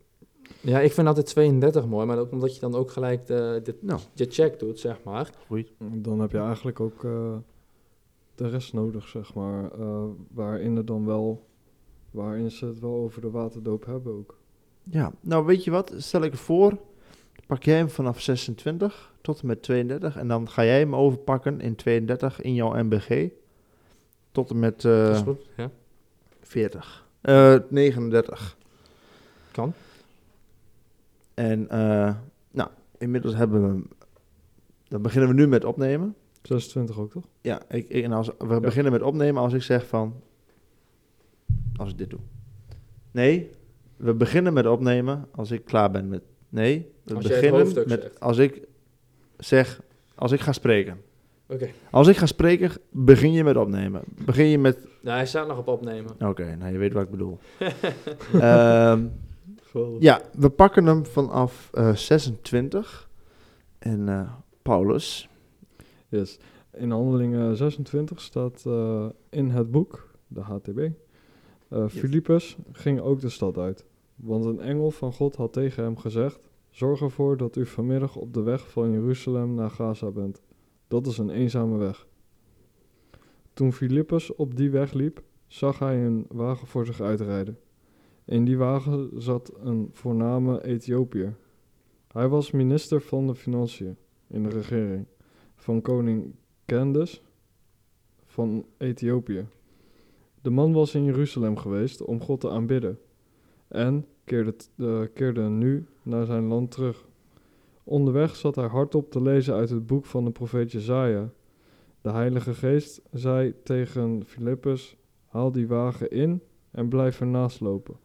ja, ik vind altijd 32 mooi, maar ook omdat je dan ook gelijk de, de, nou, je check doet, zeg maar. goed. Dan heb je eigenlijk ook eh, de rest nodig, zeg maar. eh, waarin het dan wel, waarin ze het wel over de waterdoop hebben ook. Ja, nou weet je wat? Stel ik voor, pak jij hem vanaf 26 tot en met 32 en dan ga jij hem overpakken in 32 in jouw MBG tot en met eh, is goed, ja. 40. Eh 39. Kan. En eh, nou, inmiddels hebben we hem. Dan beginnen we nu met opnemen. 26 ook, toch? Ja, ik, ik, en als, we beginnen met opnemen als ik zeg van. Als ik dit doe. Nee, we beginnen met opnemen als ik klaar ben met. Nee, Als beginnen met. zegt. Als ik zeg. Als ik ga spreken. Oké. Als ik ga spreken, begin je met opnemen. Begin je met. Nou, hij staat nog op opnemen. Oké, nou je weet wat ik bedoel. Ehm, ja, we pakken hem vanaf eh 26. En eh, Paulus. Yes. In handelingen 26 staat eh, in het boek, de HTB, eh Filippus ging ook de stad uit. Want een engel van God had tegen hem gezegd, zorg ervoor dat u vanmiddag op de weg van Jeruzalem naar Gaza bent. Dat is een eenzame weg. Toen Filippus op die weg liep, zag hij een wagen voor zich uitrijden. In die wagen zat een voorname Ethiopiër. Hij was minister van de Financiën in de regering van koning Candace van Ethiopië. De man was in Jeruzalem geweest om God te aanbidden en keerde, eh, keerde nu naar zijn land terug. Onderweg zat hij hardop te lezen uit het boek van de profeet Jezaja. De Heilige Geest zei tegen Filippus, haal die wagen in en blijf ernaast lopen.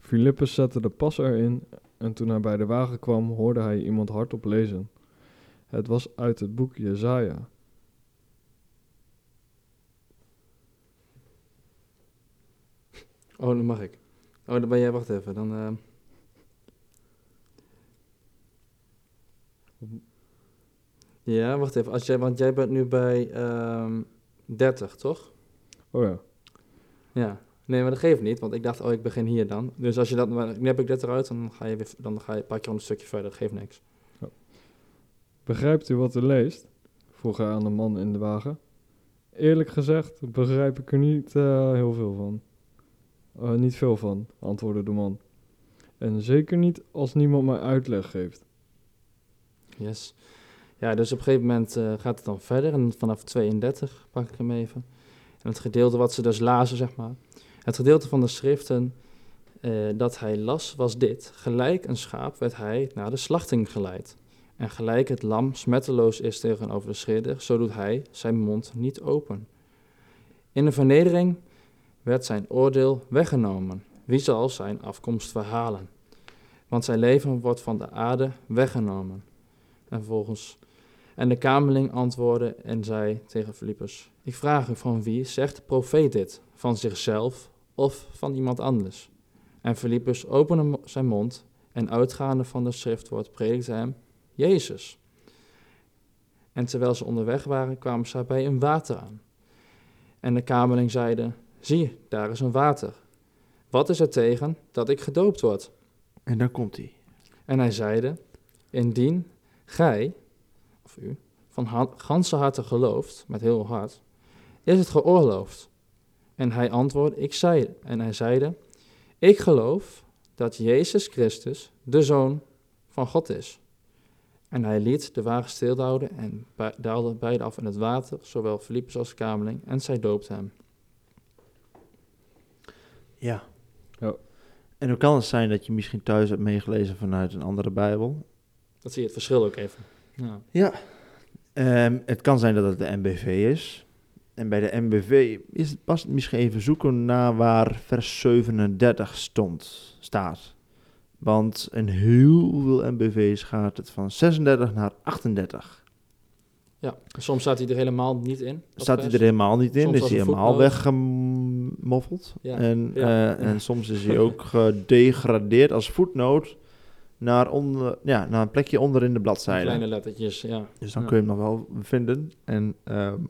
Filippus zette de pas erin en toen hij bij de wagen kwam hoorde hij iemand hardop lezen. Het was uit het boek Jezaja. Oh, dan mag ik. Oh, dan ben jij, wacht even. Dan, eh, Ja, wacht even. Als jij, want jij bent nu bij ehm 30, toch? Oh ja. Ja. Nee, maar dat geeft niet, want ik dacht, oh, ik begin hier dan. Dus als je dat, nu heb ik dit eruit, dan ga je weer, dan ga je, pak je gewoon een stukje verder. Dat geeft niks. Begrijpt u wat u leest? vroeg hij aan de man in de wagen. Eerlijk gezegd begrijp ik er niet eh, heel veel van. Eh, niet veel van, antwoordde de man. En zeker niet als niemand mij uitleg geeft. Yes. Ja, dus op een gegeven moment eh, gaat het dan verder. En vanaf 32 pak ik hem even. En het gedeelte wat ze dus lazen, zeg maar. Het gedeelte van de schriften eh, dat hij las, was dit. Gelijk een schaap werd hij naar de slachting geleid. En gelijk het lam smetteloos is tegenover de scheerder, zo doet hij zijn mond niet open. In de vernedering werd zijn oordeel weggenomen. Wie zal zijn afkomst verhalen? Want zijn leven wordt van de aarde weggenomen. En. En de kamerling antwoordde en zei tegen Filippus: Ik vraag u van wie zegt de profeet dit? Van zichzelf of van iemand anders? En Filippus opende zijn mond en uitgaande van de schriftwoord predikte hem Jezus. En terwijl ze onderweg waren, kwamen ze bij een water aan. En de kamerling zeide: Zie, daar is een water. Wat is er tegen dat ik gedoopt word? En dan komt hij. En hij zeide, indien gij, of u, van ha- ganse harte gelooft, met heel hart, is het geoorloofd. En hij antwoordde, ik zei, en hij zeide, ik geloof dat Jezus Christus de Zoon van God is. En hij liet de wagen stilhouden en daalde beide af in het water, zowel Filippus als Kameling, en zij doopte hem. Ja. Ja. En hoe kan het zijn dat je misschien thuis hebt meegelezen vanuit een andere Bijbel? Dat zie je het verschil ook even. Ja. Ja. Ehm, het kan zijn dat het de MBV is. En bij de MBV is het pas misschien even zoeken naar waar vers 37 stond, staat. Want in heel veel MBV's gaat het van 36 naar 38. ja, soms staat hij er helemaal niet in. Staat hij er helemaal niet in, Soms is hij een helemaal voetnoot. Weggemoffeld. Ja, En, ja, eh, en soms is hij ook gedegradeerd als voetnoot naar, onder, ja, naar een plekje onder in de bladzijde. Kleine lettertjes, ja. Dus dan kun je hem nog wel vinden. En ehm,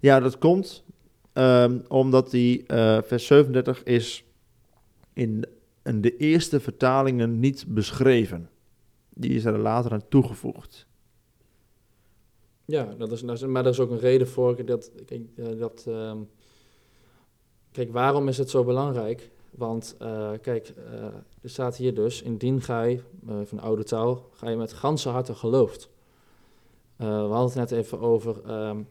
ja, dat komt ehm, omdat die eh, vers 37 is in, in de eerste vertalingen niet beschreven. Die is er later aan toegevoegd. Ja, dat is, maar er is ook een reden voor. Dat, kijk, eh, dat, ehm, kijk, waarom is het zo belangrijk? Want eh, kijk, eh, er staat hier dus, indien gij, eh, van de oude taal, ga je met ganse harte gelooft. We hadden het net even over... ehm,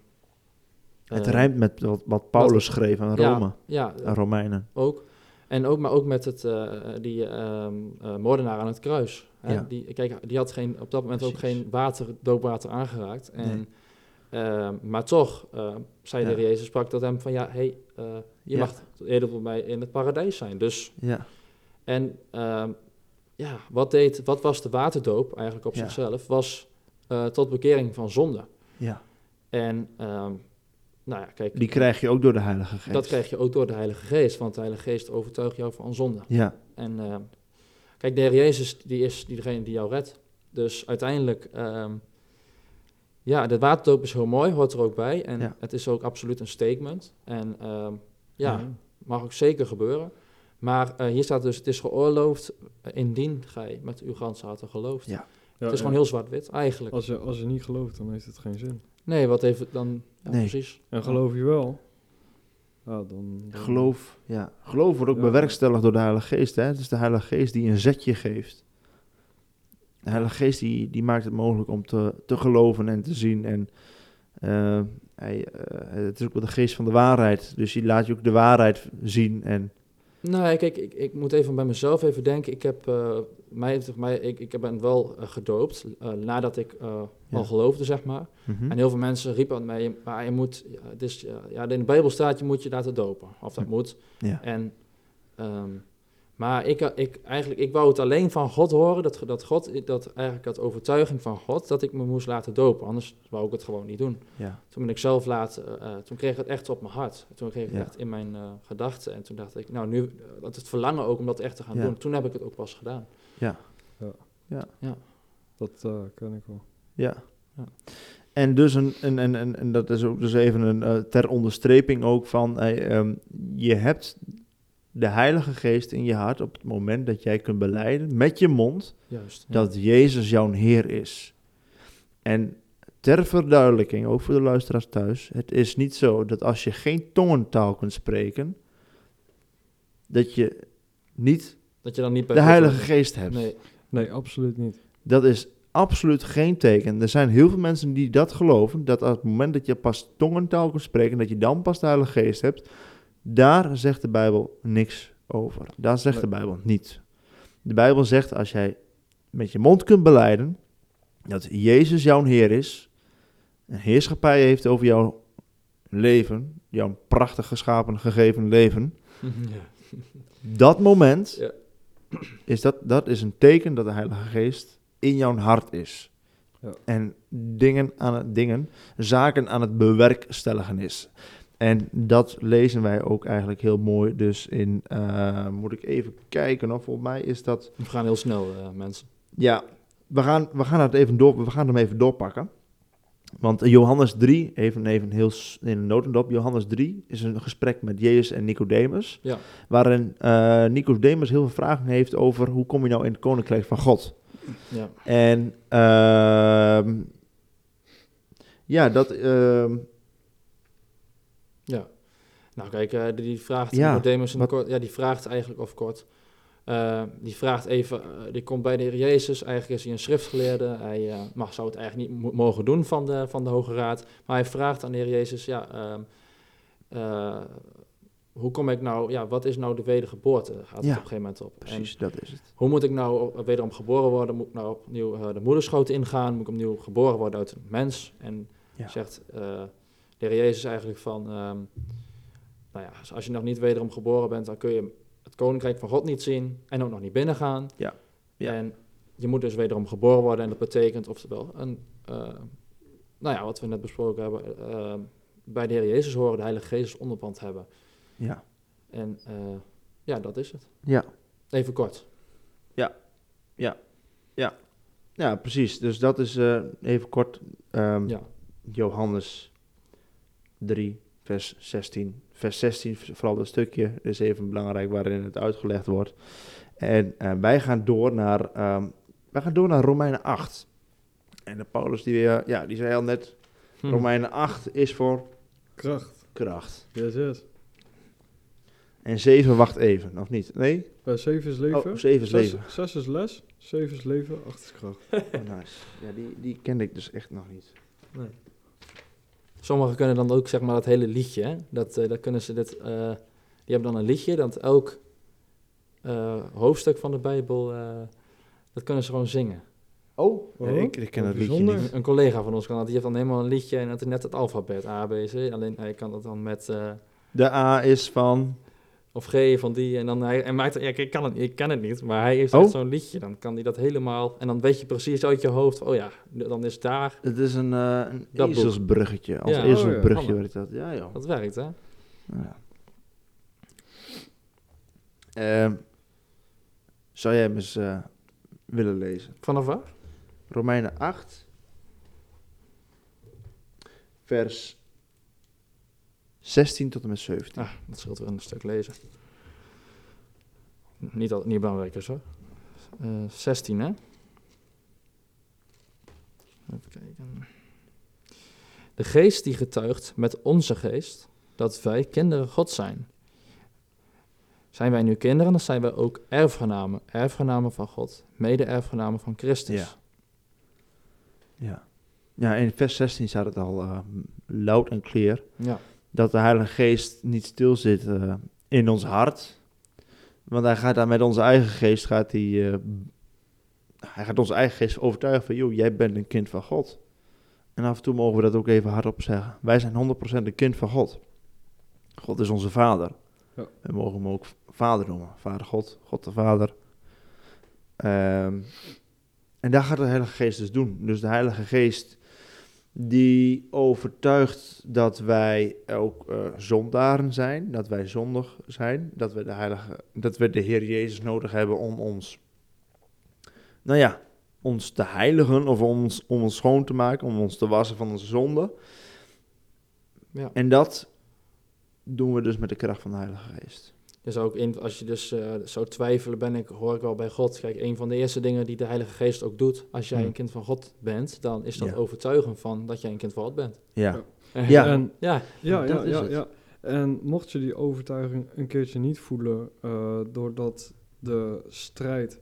Het rijmt met wat, wat Paulus schreef aan Rome, Ja, aan Romeinen. ook. En ook, maar ook met het, die ehm, eh, moordenaar aan het kruis. Hè? Ja. Die, kijk, die had geen, op dat moment ook geen water, doopwater aangeraakt. En, Nee. ehm, maar toch zei de Jezus, sprak tot hem van, ja, hey, je Ja. mag eerder voor mij in het paradijs zijn. Dus, Ja, en ehm, ja, wat, deed, wat was de waterdoop eigenlijk op Ja. zichzelf? Was eh, tot bekering van zonde. ja. En, ehm, nou ja, kijk, Die krijg je ook door de Heilige Geest. dat krijg je ook door de Heilige Geest, want de Heilige Geest overtuigt jou van zonde. Ja, En eh, kijk, de Heer Jezus die is diegene die jou redt. Dus uiteindelijk, ehm, ja, de waterdoop is heel mooi, hoort er ook bij. En Ja. het is ook absoluut een statement. En ehm, ja, Ja. mag ook zeker gebeuren. Maar eh, hier staat dus, het is geoorloofd eh, indien gij met uw ganse harte gelooft. Ja. Ja, het is ja. gewoon heel zwart-wit, eigenlijk. Als je, als je niet gelooft, dan heeft het geen zin. Nee, wat heeft het dan... Ja, Nee. precies. En geloof je wel, ja, dan, dan- geloof, ja. geloof wordt ook Ja. bewerkstelligd door de Heilige Geest. Hè? Het is de Heilige Geest die een zetje geeft. De Heilige Geest die, die maakt het mogelijk om te, te geloven en te zien. En eh, hij, eh, het is ook wel de geest van de waarheid. Dus die laat je ook de waarheid zien. En Nee, kijk, ik, ik moet even bij mezelf even denken. Ik heb eh, mij, heeft mij, ik, ik ben wel gedoopt nadat ik Ja. al geloofde, zeg maar. Mhm. En heel veel mensen riepen aan mij, maar je moet, het is, ja, in de Bijbel staat, je moet je laten dopen. Of dat moet. ja. En, ehm, maar ik, ik, eigenlijk, ik wou het alleen van God horen, dat, dat God, dat eigenlijk had overtuiging van God, dat ik me moest laten dopen. Anders wou ik het gewoon niet doen. Ja. Toen ben ik zelf laten, eh, toen kreeg ik het echt op mijn hart. Toen kreeg ik het Ja. echt in mijn eh, gedachten. En toen dacht ik, nou nu, uh, dat het verlangen ook om dat echt te gaan Ja. doen. Toen heb ik het ook pas gedaan. Dat eh ken ik wel. Ja. Ja. En dus een, een, een, een, en dat is ook dus even een eh, ter onderstreping ook van, eh, ehm, je hebt de Heilige Geest in je hart op het moment dat jij kunt beleiden met je mond Juist. ja. dat Jezus jouw Heer is. En ter verduidelijking, ook voor de luisteraars thuis, het is niet zo dat als je geen tongentaal kunt spreken, dat je niet Dat je dan niet de Heilige bent. Geest hebt. Nee, Nee, absoluut niet. Dat is absoluut geen teken. Er zijn heel veel mensen die dat geloven, dat op het moment dat je pas tongentaal kunt spreken, dat je dan pas de Heilige Geest hebt. Daar zegt de Bijbel niks over. Daar zegt Nee. de Bijbel niet. De Bijbel zegt als jij met je mond kunt beleiden dat Jezus jouw Heer is, een heerschappij heeft over jouw leven, jouw prachtig geschapen, gegeven leven, ja. dat moment Ja. is dat, dat is een teken dat de Heilige Geest in jouw hart is. Ja. En dingen aan het dingen, zaken aan het bewerkstelligen is. En dat lezen wij ook eigenlijk heel mooi. Dus in, eh, moet ik even kijken, of volgens mij is dat. We gaan heel snel, eh, mensen. Ja, we gaan, we gaan het even door, we gaan hem even doorpakken. Want Johannes 3, even, even heel in een notendop. Johannes 3 is een gesprek met Jezus en Nicodemus. Ja. Waarin eh Nicodemus heel veel vragen heeft over hoe kom je nou in het koninkrijk van God. Ja. En ehm, ja, dat. Nou, kijk, eh, die, vraagt Ja, Nicodemus wat- kort, ja, die vraagt eigenlijk, of kort, eh, die vraagt even, eh, die komt bij de Heer Jezus, eigenlijk is hij een schriftgeleerde, hij mag, zou het eigenlijk niet mo- mogen doen van de, van de Hoge Raad, maar hij vraagt aan de Heer Jezus, ja, ehm, eh, hoe kom ik nou, ja, wat is nou de wedergeboorte, gaat het Ja, op een gegeven moment op. En precies, dat is het. hoe moet ik nou wederom geboren worden? Moet ik nou opnieuw de moederschoot ingaan? Moet ik opnieuw geboren worden uit een mens? En Ja. zegt de Heer Jezus eigenlijk van, ehm, nou ja, als je nog niet wederom geboren bent, dan kun je het koninkrijk van God niet zien en ook nog niet binnengaan. Ja. Ja. En je moet dus wederom geboren worden en dat betekent oftewel een, eh, nou ja, wat we net besproken hebben, eh, bij de Heer Jezus horen, de Heilige Geest onderpand hebben. Ja. En eh, ja, dat is het. Ja. Even kort. ja, precies. Dus dat is even kort ehm, Ja. Johannes 3, vers 16. Vers 16, vooral dat stukje, is even belangrijk waarin het uitgelegd wordt. En eh, wij gaan door naar, ehm, wij gaan door naar Romeinen 8. En de Paulus die, eh, ja, die zei al net, Hm. Romeinen 8 is voor Kracht. kracht. Yes, yes. En 7 wacht even, of niet? Nee? Uh, 7 is leven. Oh, 7 is leven. zes is les. 7 is leven. 8 is kracht. Oh, nice. Ja, die, die kende ik dus echt nog niet. Sommigen kunnen dan ook zeg maar dat hele liedje, hè? Dat, eh, dat kunnen ze dit, eh, die hebben dan een liedje dat elk eh, hoofdstuk van de Bijbel, eh, dat kunnen ze gewoon zingen. Oh, ja, Oh, ik, ik ken wat het liedje bijzonder. niet. Een collega van ons kan dat, die heeft dan helemaal een liedje en dat is net het alfabet A, B, C. Alleen hij kan dat dan met, eh, De A is van... of G van die en dan hij, en maakt, ja, ik kan het, ik ken het niet, maar hij heeft Oh. echt zo'n liedje. Dan kan hij dat helemaal, en dan weet je precies uit je hoofd, oh ja, dan is daar, Het is een, eh een Dat ezelsbruggetje. Als Ja. ezelsbrugje Oh, ja. werkt dat. Ja, joh. dat werkt hè. Ja. Ehm, zou jij hem eens eh, willen lezen? Vanaf waar? Romeinen 8, vers 16 tot en met 17. Ah, dat scheelt weer een stuk lezen. Niet, al, niet belangrijk is hoor. Eh 16 hè? Even kijken. De geest die getuigt met onze geest dat wij kinderen God zijn. Zijn wij nu kinderen, dan zijn wij ook erfgenamen. Erfgenamen van God, mede-erfgenamen van Christus. Ja. Ja. ja, in vers 16 staat het al eh, luid en clear. ja. Dat de Heilige Geest niet stil zit eh, in ons hart. Want hij gaat daar met onze eigen geest, gaat hij, eh, hij gaat onze eigen geest overtuigen van, joh, jij bent een kind van God. En af en toe mogen we dat ook even hardop zeggen. Wij zijn 100% een kind van God. God is onze vader. Ja. We mogen hem ook vader noemen. Vader God, God de Vader. Ehm, en daar gaat de Heilige Geest dus doen. Dus de Heilige Geest die overtuigt dat wij ook eh, zondaren zijn, dat wij zondig zijn, dat we de Heilige, dat we de Heer Jezus nodig hebben om ons, nou ja, ons te heiligen of ons, om ons schoon te maken, om ons te wassen van onze zonde. ja. En dat doen we dus met de kracht van de Heilige Geest. Je zou ook in, als je dus eh, zou twijfelen, ben ik, hoor ik wel bij God. Kijk, een van de eerste dingen die de Heilige Geest ook doet, als jij Hmm. een kind van God bent, dan is dat Ja. overtuigen van dat jij een kind van God bent. Ja, Ja. Ja. En, ja, ja, Dat ja, ja, ja. En mocht je die overtuiging een keertje niet voelen, eh, doordat de strijd,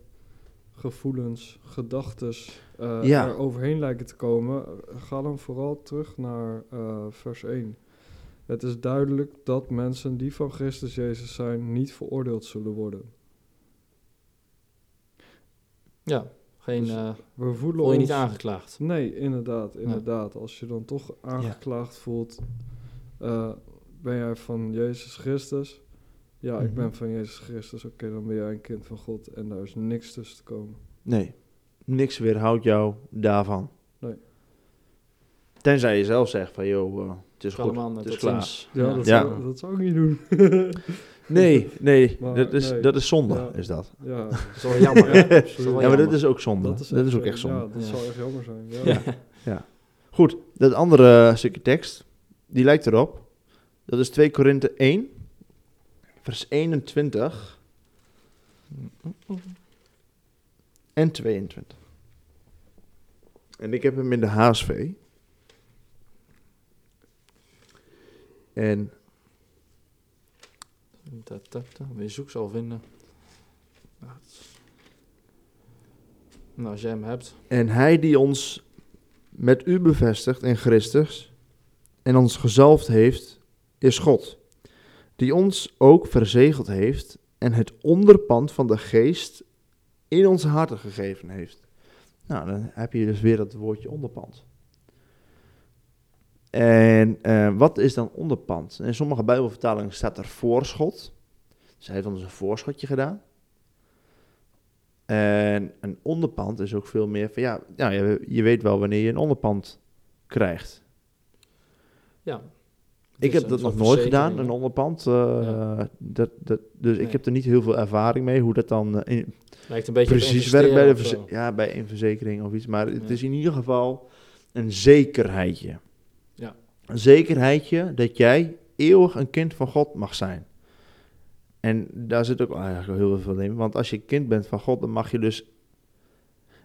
gevoelens, gedachtes eh Ja. er overheen lijken te komen, eh, ga dan vooral terug naar eh, vers 1. Het is duidelijk dat mensen die van Christus Jezus zijn niet veroordeeld zullen worden. ja. Geen, Dus eh We voelen voel je ons... niet aangeklaagd. Nee, inderdaad, inderdaad. Als je dan toch aangeklaagd voelt, eh, ben jij van Jezus Christus? Ja, ik Mhm. ben van Jezus Christus. Oké, dan ben jij een kind van God en daar is niks tussen te komen. nee, niks weerhoudt jou daarvan. Nee. Tenzij je zelf zegt van, joh, eh, is goed, het is klaar. Ja, Dat, Ja. Zou, dat zou ik niet doen. Nee, nee, Maar dat, is, nee. dat is zonde, Ja. is dat. ja, Dat is wel jammer, hè? Dat is wel Ja, maar dat is ook zonde. Dat is, ook echt zonde. Ja, dat Ja. zou echt jammer zijn. Ja. Ja. Goed, dat andere stukje tekst, die lijkt erop. Dat is 2 Korinthe 1, vers 21 en 22. En ik heb hem in de HSV. En ta. Wie zoekt zal vinden. Nou, Nou, als jij hem hebt. En hij die ons met u bevestigt in Christus en ons gezalfd heeft, is God, die ons ook verzegeld heeft en het onderpand van de geest in onze harten gegeven heeft. Nou, dan heb je dus weer dat woordje onderpand. En eh, wat is dan onderpand? In sommige Bijbelvertalingen staat er voorschot. Dus hij heeft ons een voorschotje gedaan. En een onderpand is ook veel meer van ja, nou, je, je weet wel wanneer je een onderpand krijgt. Ja. Ik Dus heb dat nog nooit gedaan, een onderpand. eh, Ja. dat, dat, dus ik heb er niet heel veel ervaring mee hoe dat dan eh, in- Lijkt een beetje precies werkt bij, de ja, bij een verzekering of iets. Maar het Ja. is in ieder geval een zekerheidje. Een zekerheidje dat jij eeuwig een kind van God mag zijn. En daar zit ook eigenlijk heel veel in. Want als je kind bent van God, dan mag je dus...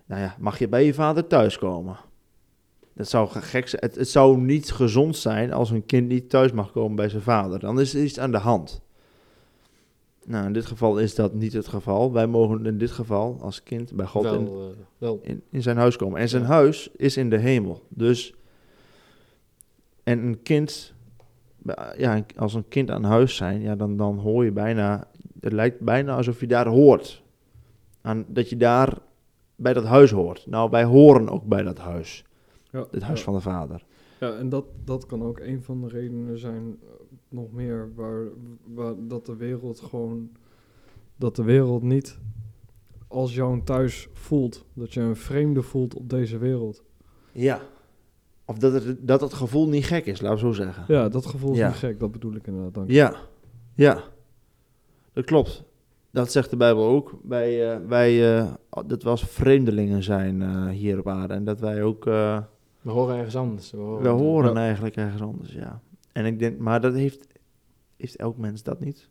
Nou ja, mag je bij je vader thuiskomen. Dat zou ge- gek zijn. Het, het zou niet gezond zijn als een kind niet thuis mag komen bij zijn vader. Dan is er iets aan de hand. Nou, in dit geval is dat niet het geval. Wij mogen in dit geval als kind bij God in, eh, wel. in, in zijn huis komen. En zijn Ja. huis is in de hemel. Dus, en een kind, ja, als een kind aan huis zijn, ja, dan, dan hoor je bijna, het lijkt bijna alsof je daar hoort. Aan, dat je daar bij dat huis hoort. Nou, wij horen ook bij dat huis. Ja, Het huis ja. van de vader. Ja, en dat, dat kan ook een van de redenen zijn, eh, nog meer, waar, waar dat de wereld gewoon, dat de wereld niet als jouw thuis voelt. Dat je een vreemde voelt op deze wereld. Ja. Of dat het, dat het gevoel niet gek is, laten we zo zeggen. Ja, dat gevoel is Ja. niet gek, dat bedoel ik inderdaad. Dank je. Ja, ja, dat klopt. Dat zegt de Bijbel ook. Wij, eh, wij eh, dat we als vreemdelingen zijn eh, hier op aarde. En dat wij ook, eh, We horen ergens anders. We horen, we horen Ja. eigenlijk ergens anders, ja. En ik denk, maar dat heeft, heeft elk mens dat niet.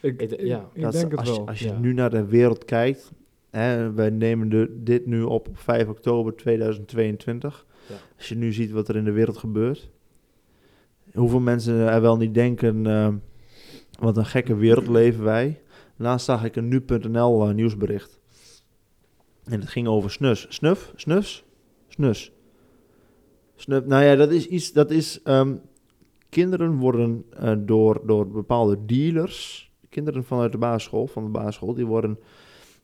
Ik, ja. ik denk het als, wel. Je, als je ja. nu naar de wereld kijkt, hè, wij nemen de, dit nu op op 5 oktober 2022. Als je nu ziet wat er in de wereld gebeurt, hoeveel mensen er wel niet denken, eh, wat een gekke wereld leven wij. Laatst zag ik een nu.nl eh, nieuwsbericht. En het ging over snus. Snuf? Snus? Snus. Snuf. Nou ja, dat is iets, dat is, ehm, kinderen worden eh, door, door bepaalde dealers, kinderen vanuit de basisschool, van de basisschool, die worden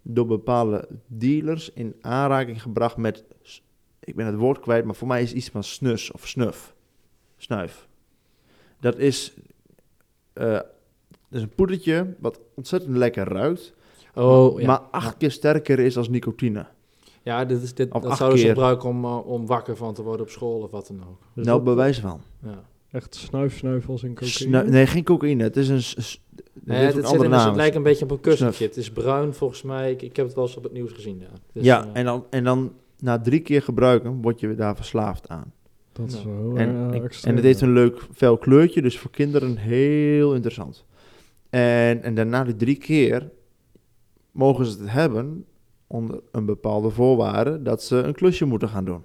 door bepaalde dealers in aanraking gebracht met, ik ben het woord kwijt, maar voor mij is iets van snus of snuf. Snuif. Dat is, eh, dat is een poedertje wat ontzettend lekker ruikt, Oh, ja. maar acht keer sterker is als nicotine. Ja, dit is, dit, Of dat zouden ze gebruiken om, eh, om wakker van te worden op school of wat dan ook. Dus nou, bewijs van. Ja. Echt snuif, snuif als in cocaïne. Snu- nee, geen cocaïne. Het is een. Nee, het, zit in, het lijkt een beetje op een kussentje. Snuf. Het is bruin volgens mij. Ik, ik heb het wel eens op het nieuws gezien. Ja, Dus, ja, eh, en dan, en dan na drie keer gebruiken word je daar verslaafd aan. Dat is wel heel En, extreem, en het heeft een leuk fel kleurtje, dus voor kinderen heel interessant. En, en daarna die drie keer mogen ze het hebben onder een bepaalde voorwaarde dat ze een klusje moeten gaan doen.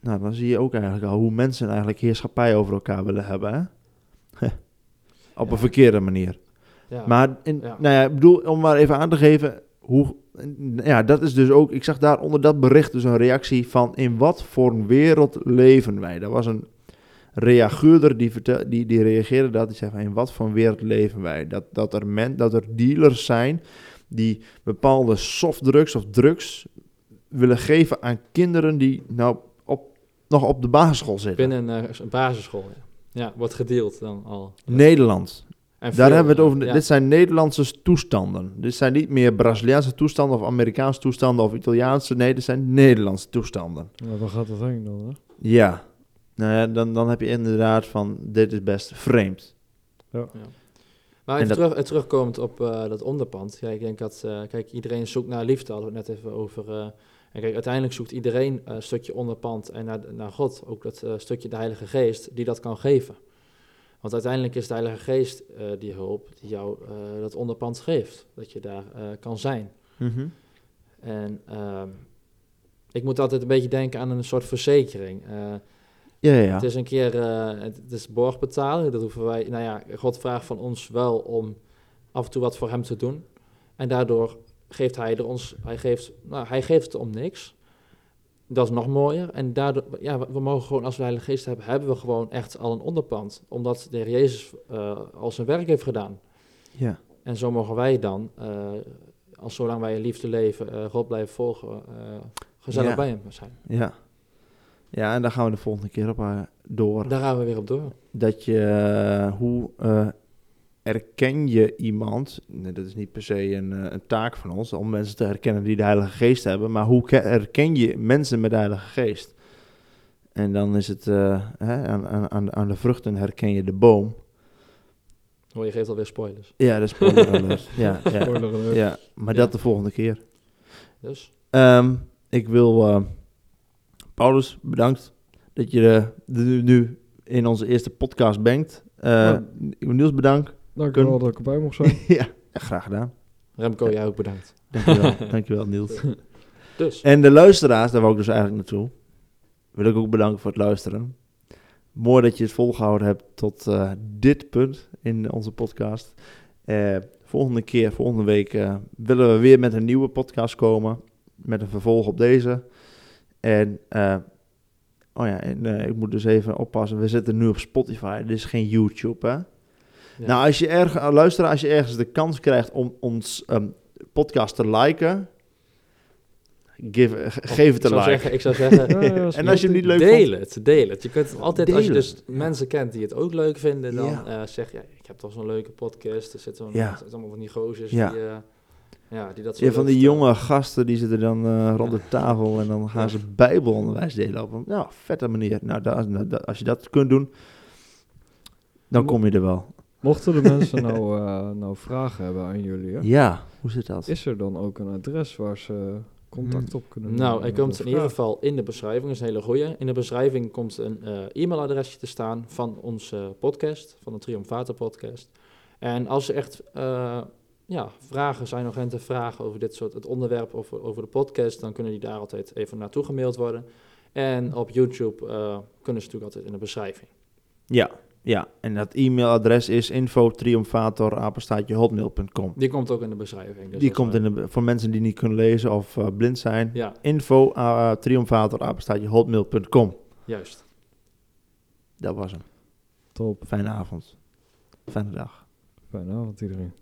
Nou, dan zie je ook eigenlijk al hoe mensen eigenlijk heerschappij over elkaar willen hebben. Hè? Op Ja. een verkeerde manier. ja. Maar in, Ja. nou ja, ik bedoel, om maar even aan te geven hoe. Ja, dat is dus ook. Ik zag daar onder dat bericht dus een reactie van. In wat voor wereld leven wij? Dat was een reageurder die, vertel, die, die reageerde dat. Die zei van: In wat voor wereld leven wij? Dat, dat, er men, dat er dealers zijn die bepaalde softdrugs of drugs willen geven aan kinderen die nou op, nog op de basisschool zitten. Binnen een, eh, een basisschool. Ja. ja, wordt gedeeld dan al. Nederland. En Daar veel, hebben we het over. ja. Dit zijn Nederlandse toestanden. Dit zijn niet meer Braziliaanse toestanden of Amerikaanse toestanden of Italiaanse. Nee, dit zijn Nederlandse toestanden. Nou, waar gaat dat heen dan? Hè? Ja. Nou ja, dan, dan heb je inderdaad van, dit is best vreemd. Maar En even dat- terug, terugkomend op eh, dat onderpand. Ja, ik denk dat, eh, kijk, iedereen zoekt naar liefde, hadden we het net even over. eh, en kijk, uiteindelijk zoekt iedereen eh, een stukje onderpand en naar, naar God, ook dat eh, stukje de Heilige Geest, die dat kan geven. Want uiteindelijk is de Heilige Geest eh, die hulp die jou eh, dat onderpand geeft, dat je daar eh, kan zijn. En ehm, ik moet altijd een beetje denken aan een soort verzekering. Ja, ja, het is een keer, het het is borg betalen. Dat hoeven wij, nou ja, God vraagt van ons wel om af en toe wat voor hem te doen. En daardoor geeft hij er ons, hij geeft, nou, hij geeft het om niks. Dat is nog mooier. En daardoor, ja, we- mogen gewoon, als we Heilige Geest hebben, hebben we gewoon echt al een onderpand. Omdat de Heer Jezus eh, al zijn werk heeft gedaan. ja. En zo mogen wij dan, eh, als zolang wij in liefde leven, eh, God blijven volgen, gezellig Ja. bij hem zijn. Ja. Ja, en daar gaan we de volgende keer op door. Daar gaan we weer op door. Dat je, eh, hoe eh, erken je iemand, nee, dat is niet per se een, eh, een taak van ons, om mensen te herkennen die de Heilige Geest hebben, maar hoe ke- herken je mensen met de Heilige Geest? En dan is het, eh, hè, aan, aan- aan, de vruchten herken je de boom. Hoor, je geeft alweer spoilers. Ja, dat is spoiler alert. ja, ja, Spoiler alert. ja, maar Ja. dat de volgende keer. Dus, Ehm, ik wil eh, Paulus bedankt dat je nu, in onze eerste podcast bent. Ja. Niels bedankt. Dank u wel dat ik erbij mocht zijn. ja, graag gedaan. Remco, jij ook bedankt. Dankjewel, dankjewel Niels. Dus, En de luisteraars, daar wou ik dus eigenlijk naartoe. wil ik ook bedanken voor het luisteren. Mooi dat je het volgehouden hebt tot eh, dit punt in onze podcast. Eh, volgende keer, volgende week, eh, willen we weer met een nieuwe podcast komen. Met een vervolg op deze. En, eh, oh ja, en, eh, ik moet dus even oppassen. We zitten nu op Spotify. Dit is geen YouTube, hè? Ja. Nou, als je erg, luister, als je ergens de kans krijgt om ons ehm, podcast te liken, give, ge- Of geef het een zou like. Zeggen, ik zou zeggen, Ja, ja, En als je hem niet leuk deel vond, het, deel het. Je kunt het altijd, als je Delen. dus mensen kent die het ook leuk vinden, dan Ja. eh, zeg je, ik heb toch zo'n leuke podcast. Er zitten zo'n- Ja. zitten allemaal van die gozers Ja. die, eh, ja, die dat zo ja, van die vertellen. jonge gasten die zitten dan eh, rond de tafel en dan gaan Ja. ze bijbelonderwijs delen op een nou, vette manier. Nou, da- nou, da- als je dat kunt doen, dan kom je er wel. Mochten de mensen nou, eh, nou vragen hebben aan jullie, hè? Ja, hoe zit dat? is er dan ook een adres waar ze contact op kunnen Nou, nemen hij met komt in ieder geval in de beschrijving, dat is een hele goeie. In de beschrijving komt een eh, e-mailadresje te staan van onze podcast, van de Triumfator podcast. En als er echt eh, ja, vragen zijn, urgente vragen over dit soort het onderwerp of over de podcast, dan kunnen die daar altijd even naartoe gemaild worden. En op YouTube eh, kunnen ze natuurlijk altijd in de beschrijving. Ja, ja. En dat e-mailadres is info.triumfator.hotmail.com. Die komt ook in de beschrijving. Dus Die komt eh, in de, voor mensen die niet kunnen lezen of eh, blind zijn. Ja, uh, juist. Dat was hem. Top. Fijne avond. Fijne dag. Fijne avond iedereen.